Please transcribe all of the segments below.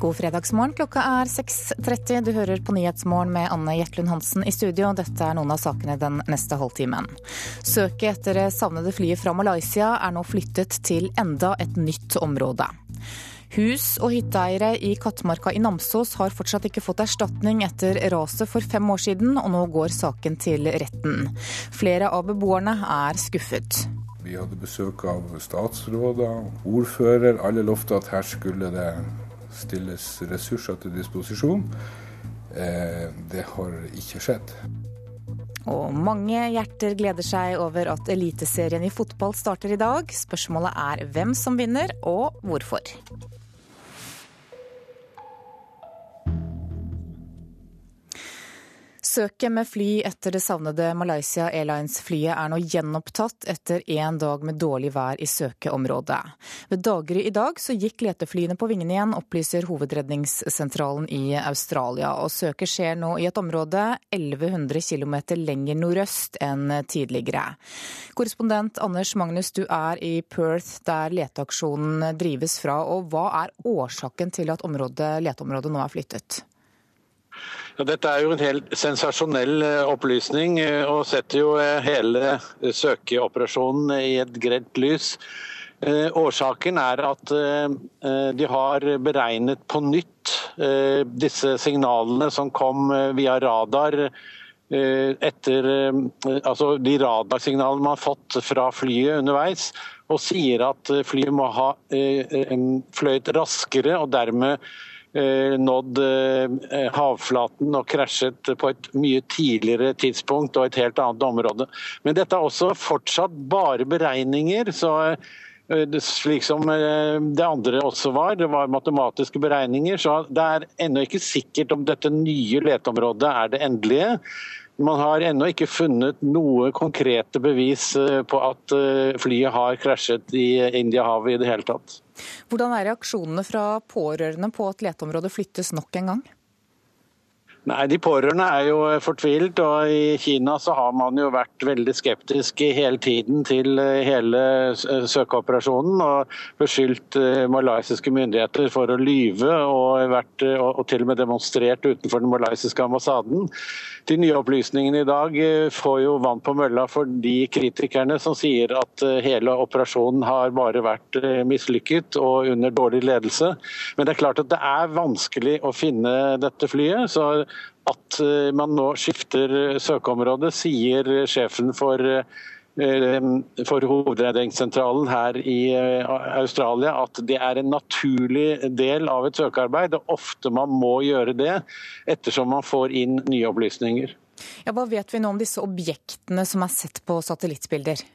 God fredagsmorgen. Klokka er 6.30. Du hører på Nyhetsmorgen med Anne Jetlund Hansen i studio. Dette er noen av sakene den neste halvtimen. Søket etter det savnede flyet fra Malaysia er nå flyttet til enda et nytt område. Hus- og hytteeiere i Kattmarka i Namsos har fortsatt ikke fått erstatning etter raset for fem år siden, og nå går saken til retten. Flere av beboerne er skuffet. Vi hadde besøk av statsråder, ordfører. Alle lovte at her skulle det stilles ressurser til disposisjon. Eh, det har ikke skjedd. Og mange hjerter gleder seg over at Eliteserien i fotball starter i dag. Spørsmålet er hvem som vinner, og hvorfor. Søket med fly etter det savnede Malaysia Airlines-flyet er nå gjenopptatt etter en dag med dårlig vær i søkeområdet. Ved daggry i dag så gikk leteflyene på vingene igjen, opplyser Hovedredningssentralen i Australia. Og søket skjer nå i et område 1100 km lenger nordøst enn tidligere. Korrespondent Anders Magnus, du er i Perth der leteaksjonen drives fra. Og hva er årsaken til at området, leteområdet nå er flyttet? Dette er jo en helt sensasjonell eh, opplysning, eh, og setter jo eh, hele søkeoperasjonen i et grelt lys. Årsaken er at de har beregnet på nytt disse signalene som kom via radar etter altså de radarsignalene man har fått fra flyet underveis, og sier at flyet må ha fløyet raskere og dermed nådd eh, havflaten og krasjet på et mye tidligere tidspunkt og et helt annet område. Men dette er også fortsatt bare beregninger. så eh, slik som det andre også var. Det var matematiske beregninger. Så det er ennå ikke sikkert om dette nye leteområdet er det endelige. Man har ennå ikke funnet noe konkrete bevis på at flyet har krasjet i Indiahavet i det hele tatt. Hvordan er reaksjonene fra pårørende på at leteområdet flyttes nok en gang? Nei, De pårørende er jo fortvilt. og I Kina så har man jo vært veldig skeptisk hele tiden til eh, hele eh, søkeoperasjonen. Og beskyldt eh, malaysiske myndigheter for å lyve og, vært, og til og med demonstrert utenfor den malaysiske ambassaden. De nye opplysningene i dag får jo vann på mølla for de kritikerne som sier at hele operasjonen har bare vært mislykket og under dårlig ledelse. Men det er klart at det er vanskelig å finne dette flyet. så at eh, man nå skifter søkeområde, sier sjefen for eh, for Hovedredningssentralen her i eh, Australia at det er en naturlig del av et søkearbeid. Er ofte man må gjøre det, ettersom man får inn nye opplysninger. Ja, hva vet vi nå om disse objektene som er sett på satellittbilder?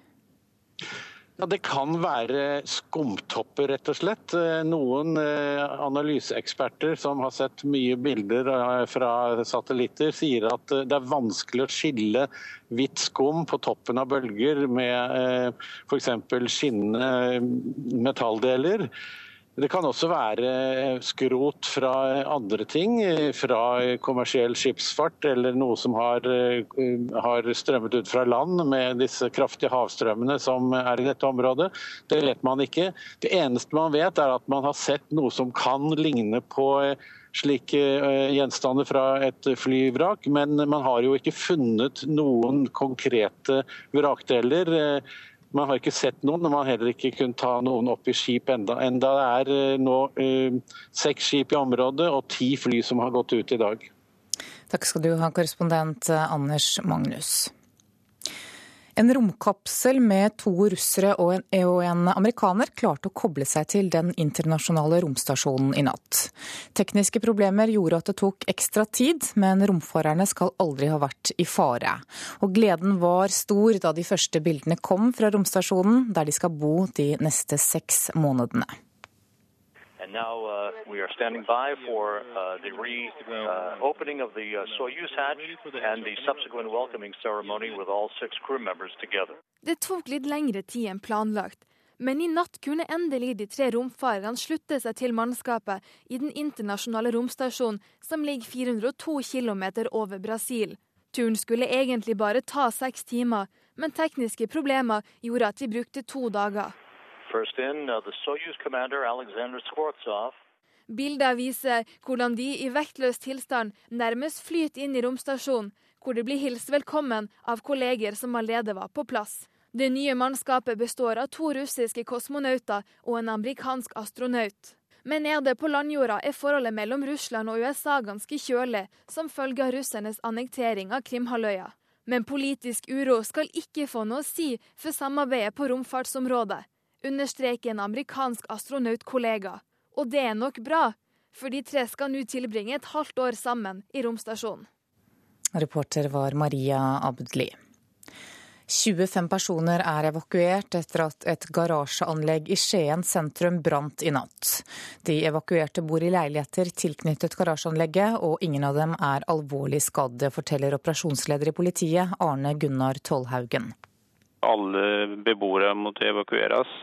Ja, Det kan være skumtopper, rett og slett. Eh, noen eh, analyseeksperter som har sett mye bilder eh, fra satellitter, sier at det er vanskelig å skille hvitt skum på toppen av bølger med f.eks. skinnende metalldeler. Det kan også være skrot fra andre ting, fra kommersiell skipsfart eller noe som har, har, strømmet ut fra land med disse kraftige havstrømmene som er i dette området. Det vet man ikke. Det eneste man vet er at man har sett noe som kan ligne på slike eh, gjenstander fra et flyvrak, men man har jo ikke funnet noen konkrete vrakdeler. Man har ikke sett noen, og man har heller ikke kunnet ta noen opp i skip enda. enda det er eh, nå uh, seks skip i området og ti fly som har gått ut i dag. Takk skal du ha, korrespondent Anders Magnus. En romkapsel med to russere og en, amerikaner klarte å koble seg til den internasjonale romstasjonen i natt. Tekniske problemer gjorde at det tok ekstra tid, men romfarerne skal aldri ha vært i fare. Og gleden var stor da de første bildene kom fra romstasjonen, der de skal bo de neste seks månedene. And now uh, we are standing by for uh, the reopening uh, of the uh, Soyuz hatch and the subsequent welcoming ceremony with all six crew members together. Det tok litt lengre tid enn planlagt, men i natt kunne endelig de tre romfarerne slutte seg til mannskapet i den internasjonale romstasjonen som ligger 402 km over Brasil. Turen skulle egentlig bare ta seks timer, men tekniske problemer gjorde at de brukte to dager. First uh. Bilder viser hvordan de i vektløs tilstand nærmest flyter inn i romstasjonen, hvor de blir hilst velkommen av kolleger som allerede var på plass. Det nye mannskapet består av to russiske kosmonauter og en amerikansk astronaut. Men nede på landjorda er forholdet mellom Russland og USA ganske kjølig, som følge av russernes annektering av Krimhalvøya. Men politisk uro skal ikke få noe å si for samarbeidet på romfartsområdet, understreker en amerikansk astronautkollega. Og det er nok bra, for de tre skal nå tilbringe et halvt år sammen i romstasjonen. Reporter var Maria Abdli. 25 personer er evakuert etter at et garasjeanlegg i Skien sentrum brant i natt. De evakuerte bor i leiligheter tilknyttet garasjeanlegget, og ingen av dem er alvorlig skadde, forteller operasjonsleder i politiet Arne Gunnar Tollhaugen. Alle beboere måtte evakueres.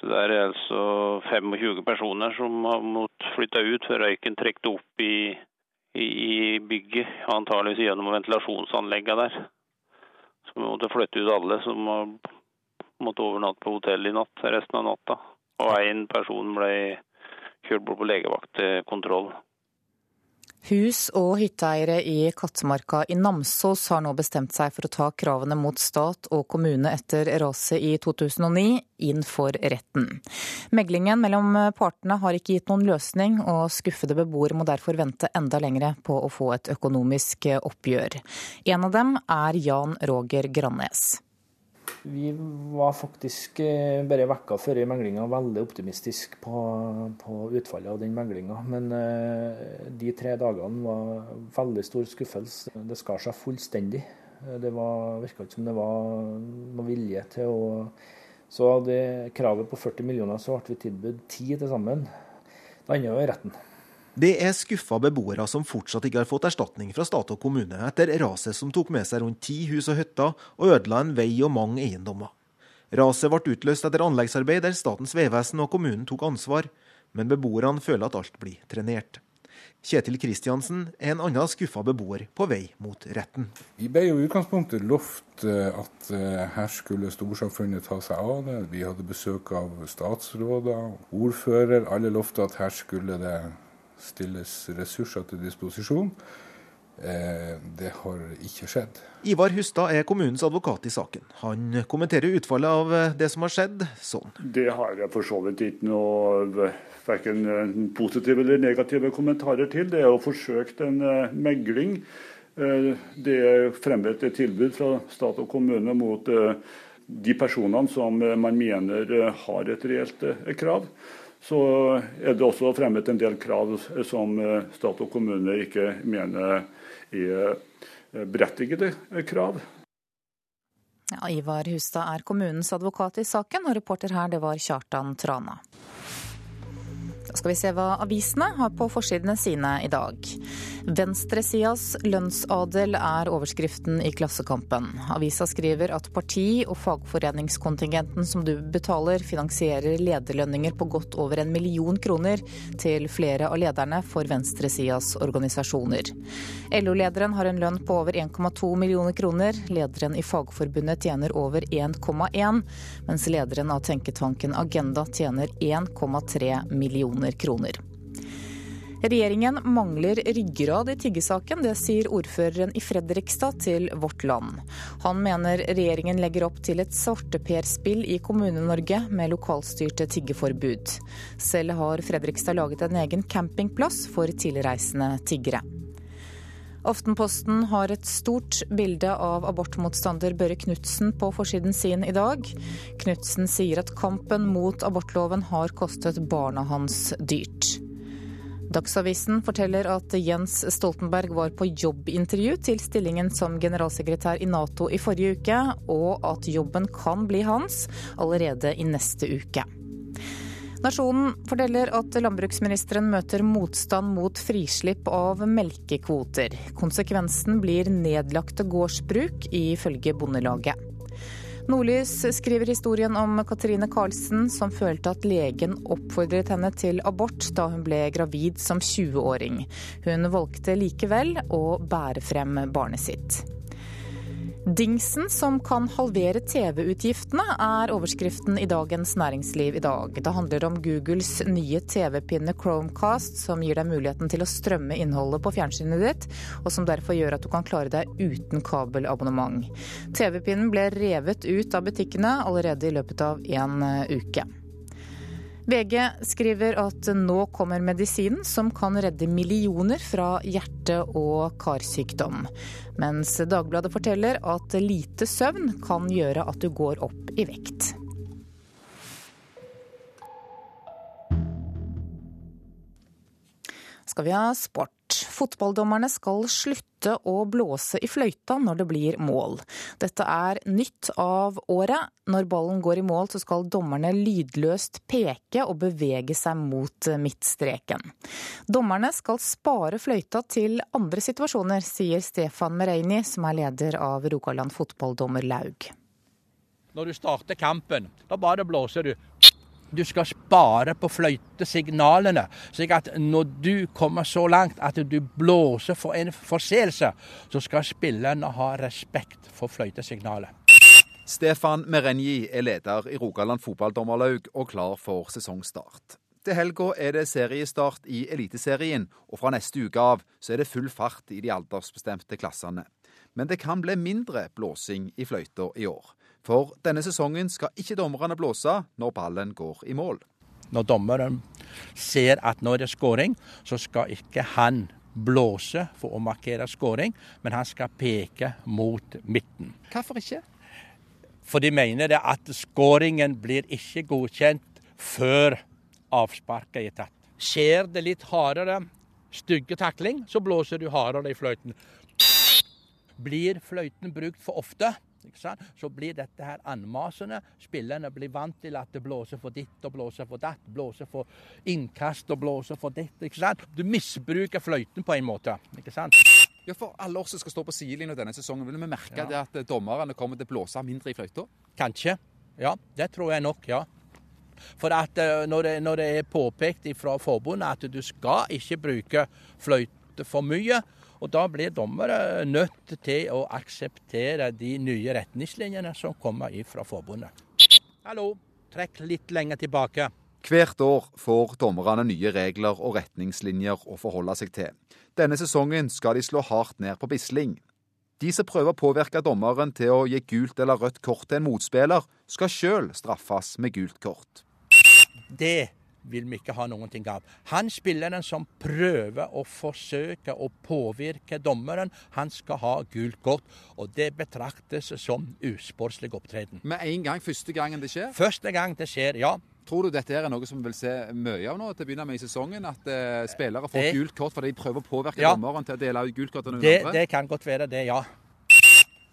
Så Det er altså 25 personer som har måttet flytte ut før røyken trekte opp i, i, i bygget, antakeligvis gjennom ventilasjonsanleggene der. Så vi måtte flytte ut alle som har måttet overnatte på hotell i natt resten av natta. Og én person ble kjørt bort på legevakt til. Hus- og hytteeiere i Kattemarka i Namsos har nå bestemt seg for å ta kravene mot stat og kommune etter raset i 2009 inn for retten. Meglingen mellom partene har ikke gitt noen løsning, og skuffede beboere må derfor vente enda lengre på å få et økonomisk oppgjør. En av dem er Jan Roger Grannes. Vi var faktisk eh, bare vekka før i meglinga veldig optimistisk på, på, utfallet av den meglinga. Men eh, de tre dagene var veldig stor skuffelse. Det skar seg fullstendig. Det virka ikke som det var noe vilje til å Så av det kravet på 40 millioner, så ble vi tilbudt ti til sammen. Det andre var retten. Det er skuffa beboere som fortsatt ikke har fått erstatning fra stat og kommune etter raset som tok med seg rundt ti hus og hytter og ødela en vei og mange eiendommer. Raset ble utløst etter anleggsarbeid der Statens vegvesen og kommunen tok ansvar, men beboerne føler at alt blir trenert. Kjetil Kristiansen er en annen skuffa beboer på vei mot retten. Vi ble jo i utgangspunktet lovt eh, at eh, her skulle storsamfunnet ta seg av det. Vi hadde besøk av statsråder, ordfører. Alle lovte at her skulle det stilles ressurser til disposisjon. Eh, det har ikke skjedd. Ivar Hustad er kommunens advokat i saken. Han kommenterer utfallet av eh, det som har skjedd, sånn. Det har jeg for så vidt ikke noe verken positive eller negative kommentarer til. Det er jo forsøkt en eh, megling. Det er fremmet et tilbud fra stat og kommune mot de personene som man mener har et reelt krav. Så er det også fremmet en del krav som stat og kommune ikke mener er berettigede krav. Ja, Ivar Hustad er kommunens advokat i saken, og reporter her det var Kjartan Trana. Da skal vi se hva avisene har på forsidene sine i dag. Venstresidas lønnsadel er overskriften i Klassekampen. Avisa skriver at parti- og fagforeningskontingenten som du betaler, finansierer lederlønninger på godt over en million kroner til flere av lederne for venstresidas organisasjoner. LO-lederen har en lønn på over 1,2 millioner kroner. Lederen i Fagforbundet tjener over 1,1, mens lederen av tenketanken Agenda tjener 1,3 millioner millioner kroner. Regjeringen mangler ryggrad i tiggesaken, det sier ordføreren i Fredrikstad til Vårt Land. Han mener regjeringen legger opp til et svarteperspill i Kommune-Norge med lokalstyrte tiggeforbud. Selv har Fredrikstad laget en egen campingplass for tilreisende tiggere. Aftenposten har et stort bilde av abortmotstander Børre Knutsen på forsiden sin i dag. Knutsen sier at kampen mot abortloven har kostet barna hans dyrt. Dagsavisen forteller at Jens Stoltenberg var på jobbintervju til stillingen som generalsekretær i Nato i forrige uke, og at jobben kan bli hans allerede i neste uke. Nasjonen forteller at landbruksministeren møter motstand mot frislipp av melkekvoter. Konsekvensen blir nedlagte gårdsbruk, ifølge Bondelaget. Nordlys skriver historien om Katrine Karlsen, som følte at legen oppfordret henne til abort da hun ble gravid som 20-åring. Hun valgte likevel å bære frem barnet sitt. Dingsen som kan halvere TV-utgiftene, er overskriften i Dagens Næringsliv i dag. Det handler om Googles nye TV-pinne Chromecast, som gir deg muligheten til å strømme innholdet på fjernsynet ditt, og som derfor gjør at du kan klare deg uten kabelabonnement. TV-pinnen ble revet ut av butikkene allerede i løpet av en uke. VG skriver at nå kommer medisinen som kan redde millioner fra hjerte- og karsykdom. Mens Dagbladet forteller at lite søvn kan gjøre at du går opp i vekt. Skal vi ha sport? Fotballdommerne skal slutte å blåse i fløyta når det blir mål. Dette er nytt av året. Når ballen går i mål, så skal dommerne lydløst peke og bevege seg mot midtstreken. Dommerne skal spare fløyta til andre situasjoner, sier Stefan Mereini, som er leder av Rogaland fotballdommerlaug. Når du starter kampen, da bare blåser du du skal spare på fløytesignalene, slik at når du kommer så langt at du blåser for en forseelse, så skal spillerne ha respekt for fløytesignalet. Stefan Merenji er leder i Rogaland fotballdommerlaug og klar for sesongstart. Til helga er det seriestart i Eliteserien, og fra neste uke av så er det full fart i de aldersbestemte klassene. Men det kan bli mindre blåsing i fløyta i år. For denne sesongen skal ikke dommerne blåse når ballen går i mål. Når dommeren ser at nå er det skåring, så skal ikke han blåse for å markere skåring, men han skal peke mot midten. Hvorfor ikke? For de mener det at skåringen blir ikke godkjent før avsparket er tatt. Skjer det litt hardere, stygge takling, så blåser du hardere i fløyten. Blir fløyten brukt for ofte, så blir dette her anmasende. Spillerne blir vant til at det blåser for ditt og blåser for datt. Blåser for innkast og blåser for ditt. ikke sant? Du misbruker fløyten på en måte. ikke sant? Ja, For alle oss som skal stå på sidelinja denne sesongen, vil vi merke ja. det at dommerne kommer til å blåse mindre i fløyta? Kanskje. Ja, det tror jeg nok, ja. For at eh, når det, når det er påpekt fra forbundet at du skal ikke bruke fløyte for mye, og Da blir dommere nødt til å akseptere de nye retningslinjene som kommer fra forbundet. Hallo, trekk litt lenger tilbake. Hvert år får dommerne nye regler og retningslinjer å forholde seg til. Denne sesongen skal de slå hardt ned på bisling. De som prøver å påvirke dommeren til å gi gult eller rødt kort til en motspiller, skal sjøl straffes med gult kort. Det vil vi ikke ha noen ting av. Han spilleren som prøver å forsøke å påvirke dommeren, han skal ha gult kort. Og det betraktes som usportslig opptreden. Med en gang? Første gangen det skjer? Første gang det skjer, ja. Tror du dette er noe som vi vil se mye av nå til å begynne med i sesongen? At uh, spillere får det, gult kort fordi de prøver å påvirke ja, dommeren til å dele ut gult kort til noen det, andre? Det kan godt være det, ja.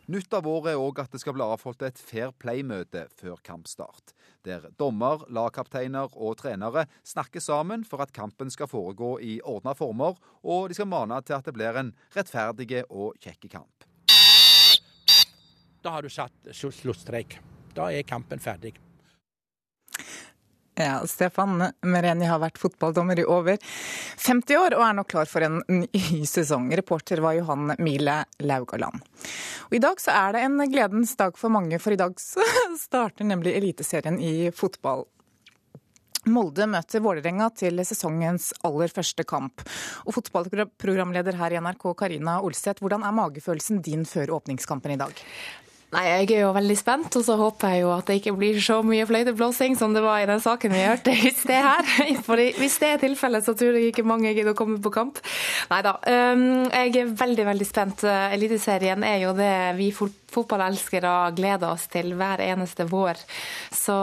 Nytt av året er òg at det skal bli avholdt et fair play-møte før kampstart. Der dommer, lagkapteiner og trenere snakker sammen for at kampen skal foregå i ordna former, og de skal mane til at det blir en rettferdig og kjekk kamp. Da har du satt sluttstrek. Da er kampen ferdig. Ja, Stefan Mereni har vært fotballdommer i over 50 år og er nå klar for en ny sesong. Reporter var Johan Mile Laugaland. Og I dag så er det en gledens dag for mange, for i dag starter nemlig Eliteserien i fotball. Molde møter Vålerenga til sesongens aller første kamp. Og Fotballprogramleder her i NRK, Karina Olseth, hvordan er magefølelsen din før åpningskampen i dag? Nei, Jeg er jo veldig spent, og så håper jeg jo at det ikke blir så mye fløyteblåsing som det var i den saken vi hørte i sted her. For hvis det er tilfellet, så tror jeg ikke mange gidder å komme på kamp. Nei da. Jeg er veldig, veldig spent. Eliteserien er jo det vi fotballelskere gleder oss til hver eneste vår. Så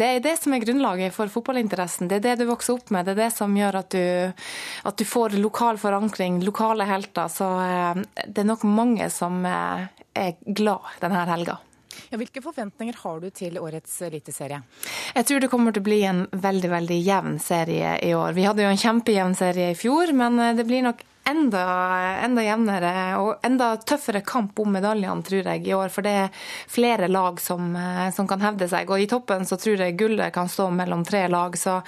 det er det som er grunnlaget for fotballinteressen. Det er det du vokser opp med. Det er det som gjør at du, at du får lokal forankring, lokale helter. Så det er nok mange som er glad denne helga. Ja, hvilke forventninger har du til årets eliteserie? Jeg tror det kommer til å bli en veldig veldig jevn serie i år. Vi hadde jo en kjempejevn serie i fjor, men eh, det blir nok enda, enda jevnere og enda tøffere kamp om medaljene, tror jeg, i år. For det er flere lag som, eh, som kan hevde seg. Og i toppen så tror jeg gullet kan stå mellom tre lag. Så,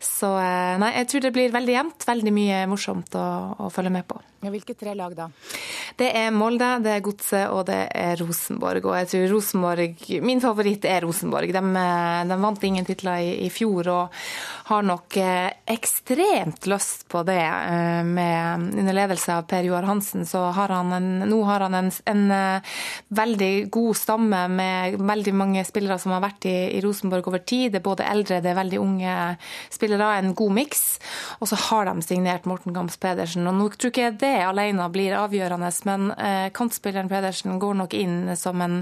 så eh, nei, jeg tror det blir veldig jevnt. Veldig mye morsomt å, å følge med på. Ja, hvilke tre lag da? Det er Molde, det er Godset og det er Rosenborg. Og jeg tror Rosenborg Min favoritt er Rosenborg. De, de vant ingen titler i, i, fjor og har nok eh, ekstremt lyst på det. Eh, med, under ledelse av Per Joar Hansen så har han en, nå har han en, en, eh, veldig god stamme med veldig mange spillere som har vært i, i Rosenborg over tid. Det er både eldre, det er veldig unge spillere. En god miks. Og så har de signert Morten Gams Pedersen. og nå tror ikke det alene blir avgjørende, men eh, kantspilleren Pedersen går nok inn som en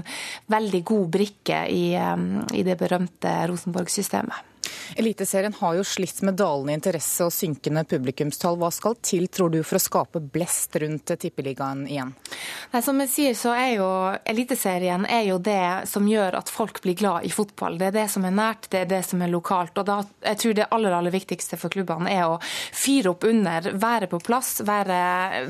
veldig god brikke i, eh, i det berømte Rosenborg-systemet. Eliteserien har jo slitt med dalende interesse og synkende publikumstall. Hva skal til, tror du, for å skape blest rundt Tippeligaen igjen? Nei, som jeg sier, så er jo Eliteserien er jo det som gjør at folk blir glad i fotball. Det er det som er nært, det er det som er lokalt. Og da, jeg tror det aller, aller viktigste for klubbene er å fyre opp under, være på plass, være,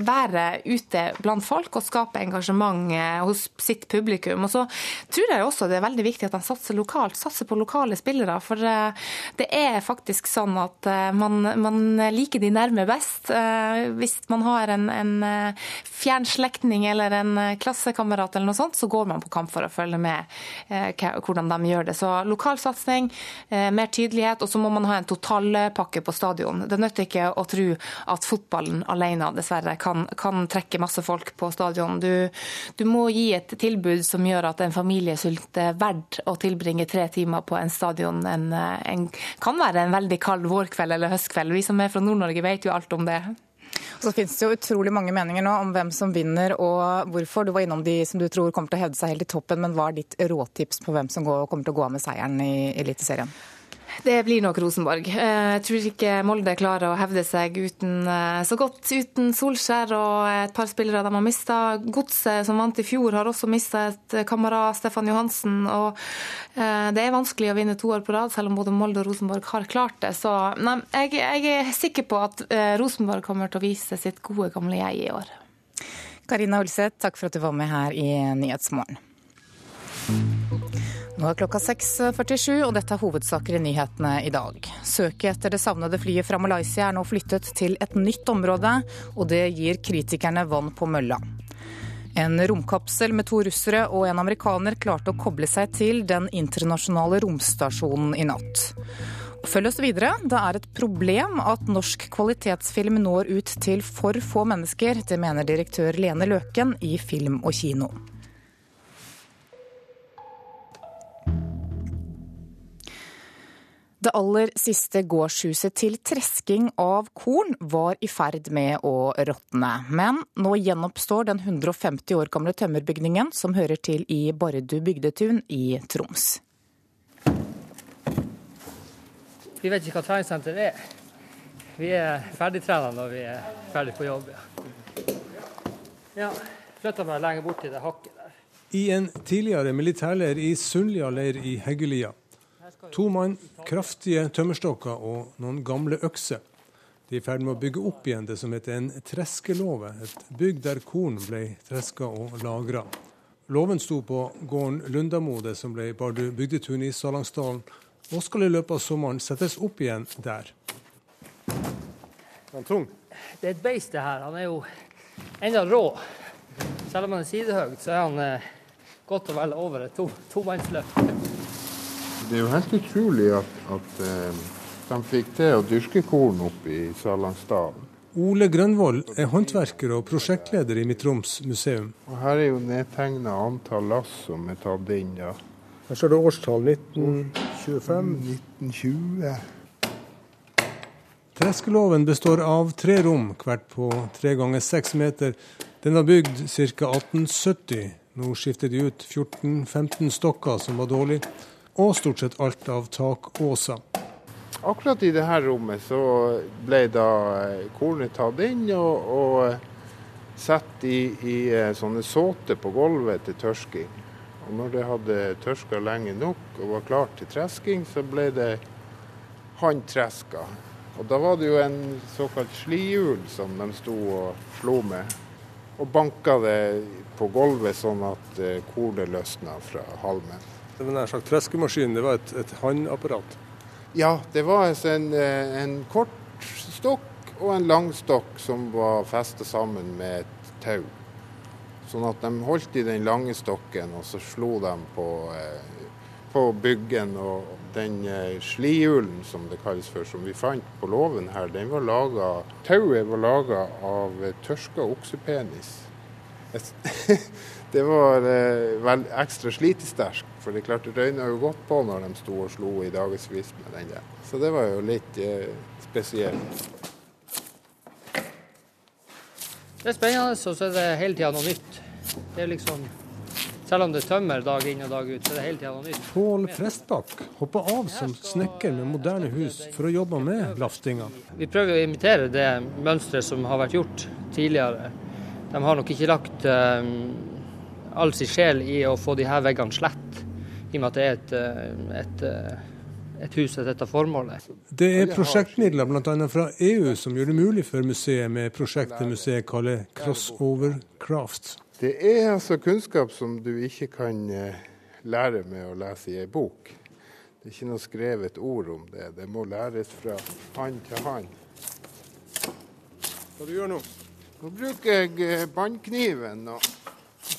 være ute blant folk og skape engasjement eh, hos sitt publikum. Og så tror jeg også det er veldig viktig at de satser lokalt, satser på lokale spillere. for eh, det er faktisk sånn at eh, man, man liker de nærme best. Eh, hvis man har en, en eh, fjern slektning eller en klassekamerat eller noe sånt, så går man på kamp for å følge med hvordan de gjør det. Så lokalsatsing, mer tydelighet, og så må man ha en totalpakke på stadion. Det nytter ikke å tro at fotballen alene dessverre kan, kan trekke masse folk på stadion. Du, du, må gi et tilbud som gjør at en familiesult er verdt å tilbringe tre timer på en stadion en, en kan være en veldig kald vårkveld eller høstkveld. Vi som er fra Nord-Norge vet jo alt om det. Så finnes det jo utrolig mange meninger nå om hvem som vinner og hvorfor. Du var innom de som du tror kommer til å hevde seg helt i toppen, men hva er ditt råtips på hvem som kommer til å gå av med seieren i Eliteserien? Det blir nok Rosenborg. Eh, jeg tror ikke Molde klarer å hevde seg uten, eh, så godt uten Solskjær og et par spillere de har mista. Godset, som vant i fjor, har også mista et kamerat, Stefan Johansen. og eh, Det er vanskelig å vinne to år på rad, selv om både Molde og Rosenborg har klart det. Så nei, jeg, jeg, er sikker på at Rosenborg kommer til å vise sitt gode, gamle jeg i år. Karina Ulseth, takk for at du var med her i Nyhetsmorgen. Nå er klokka 6.47, og dette er hovedsaker i nyhetene i dag. Søket etter det savnede flyet fra Malaysia er nå flyttet til et nytt område, og det gir kritikerne vann på mølla. En romkapsel med to russere og en amerikaner klarte å koble seg til den internasjonale romstasjonen i natt. Følg oss videre. Det er et problem at norsk kvalitetsfilm når ut til for få mennesker. Det mener direktør Lene Løken i Film og Kino. Det aller siste gårdshuset til tresking av korn var i ferd med å råtne. Men nå gjenoppstår den 150 år gamle tømmerbygningen som hører til i Bardu bygdetun i Troms. Vi vet ikke hva treningssenter er. Vi er ferdigtrena når vi er ferdig på jobb. Ja, ja flytta meg lenger til det hakket. I en tidligere militærleir i Sundlia leir i Heggelia To mann, kraftige tømmerstokker og noen gamle økser. De er i ferd med å bygge opp igjen det som heter en treskelåve, et bygg der korn ble treska og lagra. Låven sto på gården Lundamode, som ble Bardu bygdetun i Salangsdalen, og skal i løpet av sommeren settes opp igjen der. Er han tung? Det er et beist, det her. Han er jo enda rå. Selv om han er sidehøyt, så er han eh, godt og vel over et to. Det er jo helt utrolig at, at eh, de fikk til å dyrke korn oppe i Salangsdalen. Ole Grønvoll er håndverker og prosjektleder i Midt-Troms museum. Og her er jo nedtegna antall lass som er tatt inn. Ja. Her står det årstall 1925. 1920. Treskeloven består av tre rom, hvert på tre ganger seks meter. Den var bygd ca. 1870. Nå skifter de ut 14-15 stokker som var dårlige og stort sett alt av takåser. Akkurat i dette rommet så ble da eh, kornet tatt inn og, og eh, satt i, i, eh, sånne såter på gulvet til tørsking. Og når det hadde tørska lenge nok og var klart til tresking, så ble det håndtreska Og Da var det jo en såkalt slihjul som de sto og slo med. Og banka det på gulvet sånn at eh, kornet løsna fra halmen. Det var en slags treskemaskin, det var et, et håndapparat? Ja, det var altså en, eh, en kort stokk og en lang stokk som var festet sammen med et tau. Sånn at de holdt i den lange stokken, og så slo de på, eh, på byggen. Og den slihulen som det kalles for, som vi fant på låven her, den var laga Tauet var laga av tørska oksepenis. Det var eh, vel ekstra slitesterkt, for det klarte røyna jo godt på når de sto og slo i dagevis med den der. Så det var jo litt eh, spesielt. Det er spennende, og så er det hele tida noe nytt. Det er liksom selv om det tømmer dag inn og dag ut, så er det hele tida noe nytt. Pål Prestbakk hoppa av som snekker med moderne hus for å jobbe med laftinga. Vi prøver å imitere det mønsteret som har vært gjort tidligere. De har nok ikke lagt um, all sin sjel i å få de her veggene slett, i og med at det er et, eh, et, et et hus til dette formålet. Det er prosjektmidler bl.a. fra EU som gjør det mulig for museet med prosjektet museet kaller Crossover Craft. Det er altså kunnskap som du ikke kan eh, lære med å lese i ei bok. Det er ikke noe skrevet ord om det. Det må læres fra hand til hand. Hva du gjør nå? Nå bruker jeg eh, bannkniven og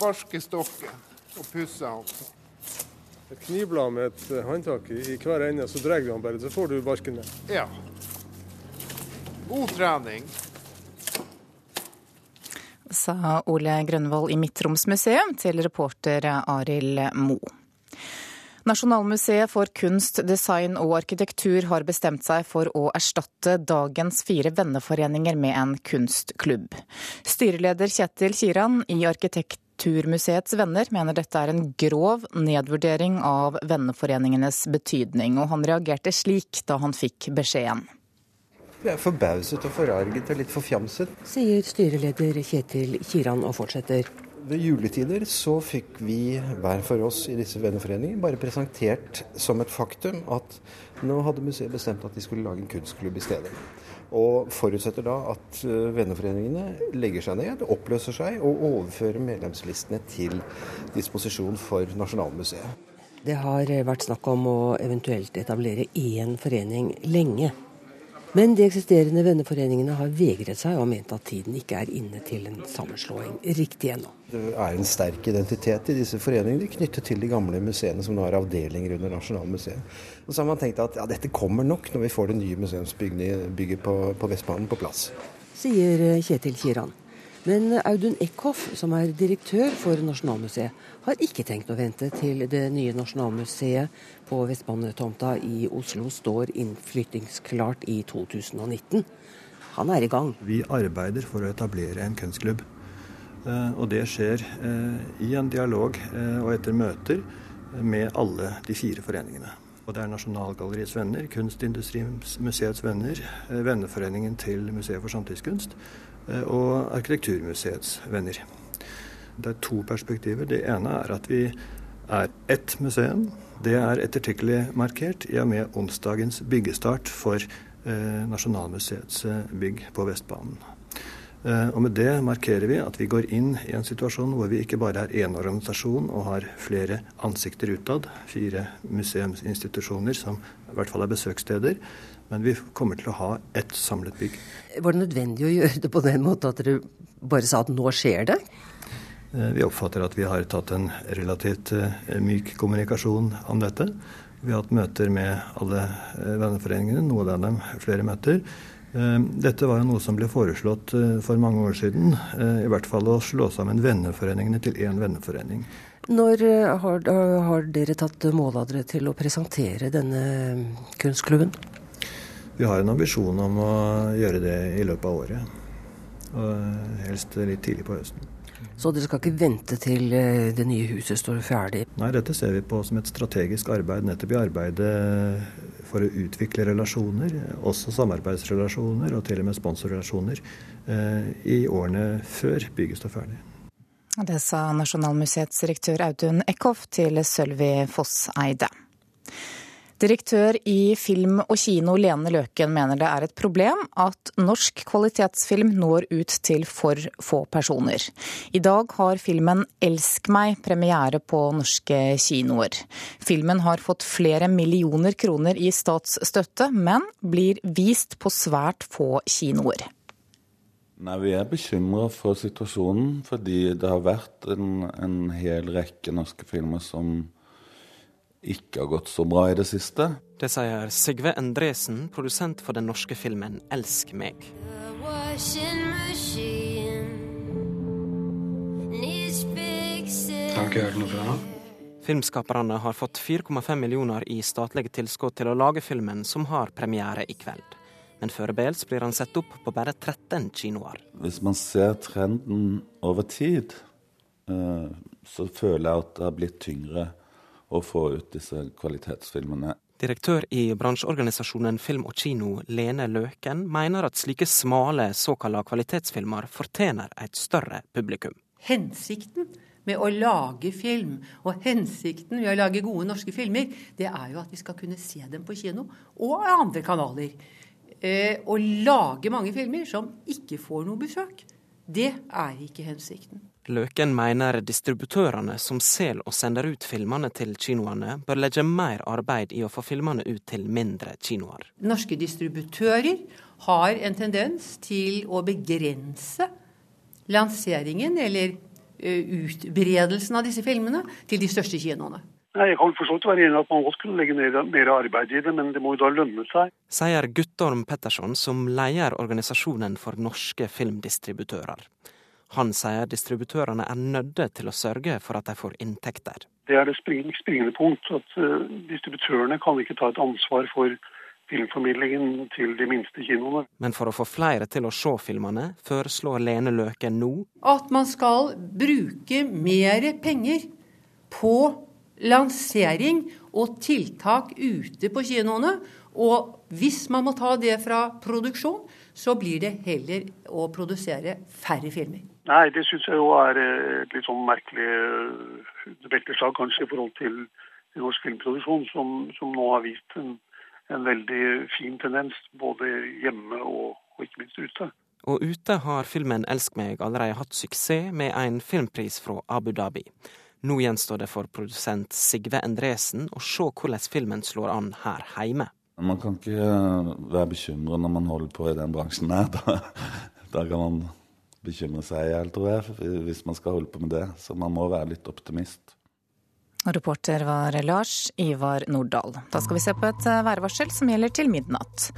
barkestokken og pusser. den et knivblad med et eh, håndtak i, i hver ende, så drar du den bare, så får du barken med. Ja. God trening. Sa Ole Grønvoll i Midtromsmuseet til reporter Arild Mo. Nasjonalmuseet for kunst, design og arkitektur har bestemt seg for å erstatte dagens fire venneforeninger med en kunstklubb. Styreleder Kjetil Kiran i Arkitekturmuseets venner mener dette er en grov nedvurdering av venneforeningenes betydning, og han reagerte slik da han fikk beskjeden. Jeg er forbauset og forarget og litt forfjamset. Sier styreleder Kjetil Kiran og fortsetter. Ved juletider så fikk vi hver for oss i disse venneforeningene bare presentert som et faktum at nå hadde museet bestemt at de skulle lage en kunstklubb i stedet. Og forutsetter da at eh, venneforeningene legger seg ned, oppløser seg og overfører medlemslistene til disposisjon for Nasjonalmuseet. Det har vært snakk om å eventuelt etablere én forening lenge. Men de eksisterende venneforeningene har vegret seg og ment at tiden ikke er inne til en sammenslåing riktig ennå. Det er en sterk identitet i disse foreningene knyttet til de gamle museene som nå har avdelinger under Nasjonalmuseet. Og så har man tenkt at ja, dette kommer nok når vi får det nye museumsbygget på, på Vestbanen på plass. Sier Kjetil Kiran. Men Audun Eckhoff, som er direktør for Nasjonalmuseet, har ikke tenkt å vente til det nye Nasjonalmuseet på Vestbanetomta i Oslo står innflyttingsklart i 2019. Han er i gang. Vi arbeider for å etablere en kunstklubb. Eh, og det skjer eh, i en dialog eh, og etter møter med alle de fire foreningene. Og det er Nasjonalgalleriets venner, Kunstindustrimuseets venner, Venneforeningen til Museet for samtidskunst og Arkitekturmuseets venner. Det er to perspektiver. Det ene er at vi er ett museum. Det er ettertrykkelig markert i og med onsdagens byggestart for eh, Nasjonalmuseets eh, bygg på Vestbanen. Eh, og Med det markerer vi at vi går inn i en situasjon hvor vi ikke bare er én organisasjon og har flere ansikter utad, fire museumsinstitusjoner som i hvert fall er besøkssteder, men vi kommer til å ha ett samlet bygg. Var det nødvendig å gjøre det på den måten at dere bare sa at nå skjer det? Eh, vi oppfatter at vi har tatt en relativt eh, myk kommunikasjon om dette. Vi har hatt møter med alle eh, venneforeningene, noen av dem flere møter. Dette var jo noe som ble foreslått for mange år siden. I hvert fall å slå sammen venneforeningene til én venneforening. Når har, har dere tatt mål av dere til å presentere denne kunstklubben? Vi har en ambisjon om å gjøre det i løpet av året. Og helst litt tidlig på høsten. Så dere skal ikke vente til eh, det nye huset står ferdig? Nei, dette ser vi på som et strategisk arbeid. Nettopp i arbeidet for å utvikle relasjoner, også samarbeidsrelasjoner og til og med sponsorrelasjoner, eh, i årene før bygget står ferdig. Det sa Nasjonalmuseets direktør Audun Eckhoff til Sølvi Fosseide. Direktør i Film og kino Lene Løken mener det er et problem at norsk kvalitetsfilm når ut til for få personer. I dag har filmen 'Elsk meg' premiere på norske kinoer. Filmen har fått flere millioner kroner i statsstøtte, men blir vist på svært få kinoer. Nei, Vi er bekymra for situasjonen, fordi det har vært en, en hel rekke norske filmer som ikke har gått så bra i det siste. Det sier Sigve Endresen, produsent for den norske filmen 'Elsk meg'. Har ikke hørt noe fra ham. Filmskaperne har fått 4,5 millioner i statlige tilskudd til å lage filmen, som har premiere i kveld. Men foreløpig blir han satt opp på bare 13 kinoer. Hvis man ser trenden over tid, eh, så føler jeg at det har blitt tyngre å få ut disse kvalitetsfilmene. Direktør i bransjeorganisasjonen Film og Kino, Lene Løken, mener at slike smale såkalte kvalitetsfilmer fortjener et større publikum. Hensikten med å lage film, og hensikten med å lage gode norske filmer, det er jo at vi skal kunne se dem på kino og andre kanaler. Eh, å lage mange filmer som ikke får noe besøk, det er ikke hensikten. Løken mener distributørene som selger og sender ut filmene til kinoene, bør legge mer arbeid i å få filmene ut til mindre kinoer. Norske distributører har en tendens til å begrense lanseringen eller utbredelsen av disse filmene til de største kinoene. Nei, Jeg kan forstått være enig at man godt kunne legge ned mer arbeid i det, men det må jo da lønne seg. Sier Guttorm Petterson, som leder organisasjonen for norske filmdistributører. Han sier distributørene er nødde til å sørge for at de får inntekter. Det er det springende punkt. at uh, Distributørene kan ikke ta et ansvar for filmformidlingen til de minste kinoene. Men for å få flere til å se filmene, foreslår Lene Løken nå At man skal bruke mer penger på lansering og tiltak ute på kinoene. Og hvis man må ta det fra produksjon, så blir det heller å produsere færre filmer. Nei, det syns jeg jo er et litt sånn merkelig belteslag kanskje i forhold til norsk filmproduksjon, som, som nå har vist en, en, veldig fin tendens både hjemme og, og ikke minst ute. Og ute har filmen 'Elsk meg' allerede hatt suksess med en filmpris fra Abu Dhabi. Nå gjenstår det for produsent Sigve Endresen å se hvordan filmen slår an her hjemme. Man kan ikke være bekymret når man holder på i den bransjen her. Da, da kan man bekymre seg i hjel, tror jeg, hvis man skal holde på med det. Så man må være litt optimist. Reporter var Lars Ivar Nordahl. Da skal vi se på et værvarsel som gjelder til midnatt.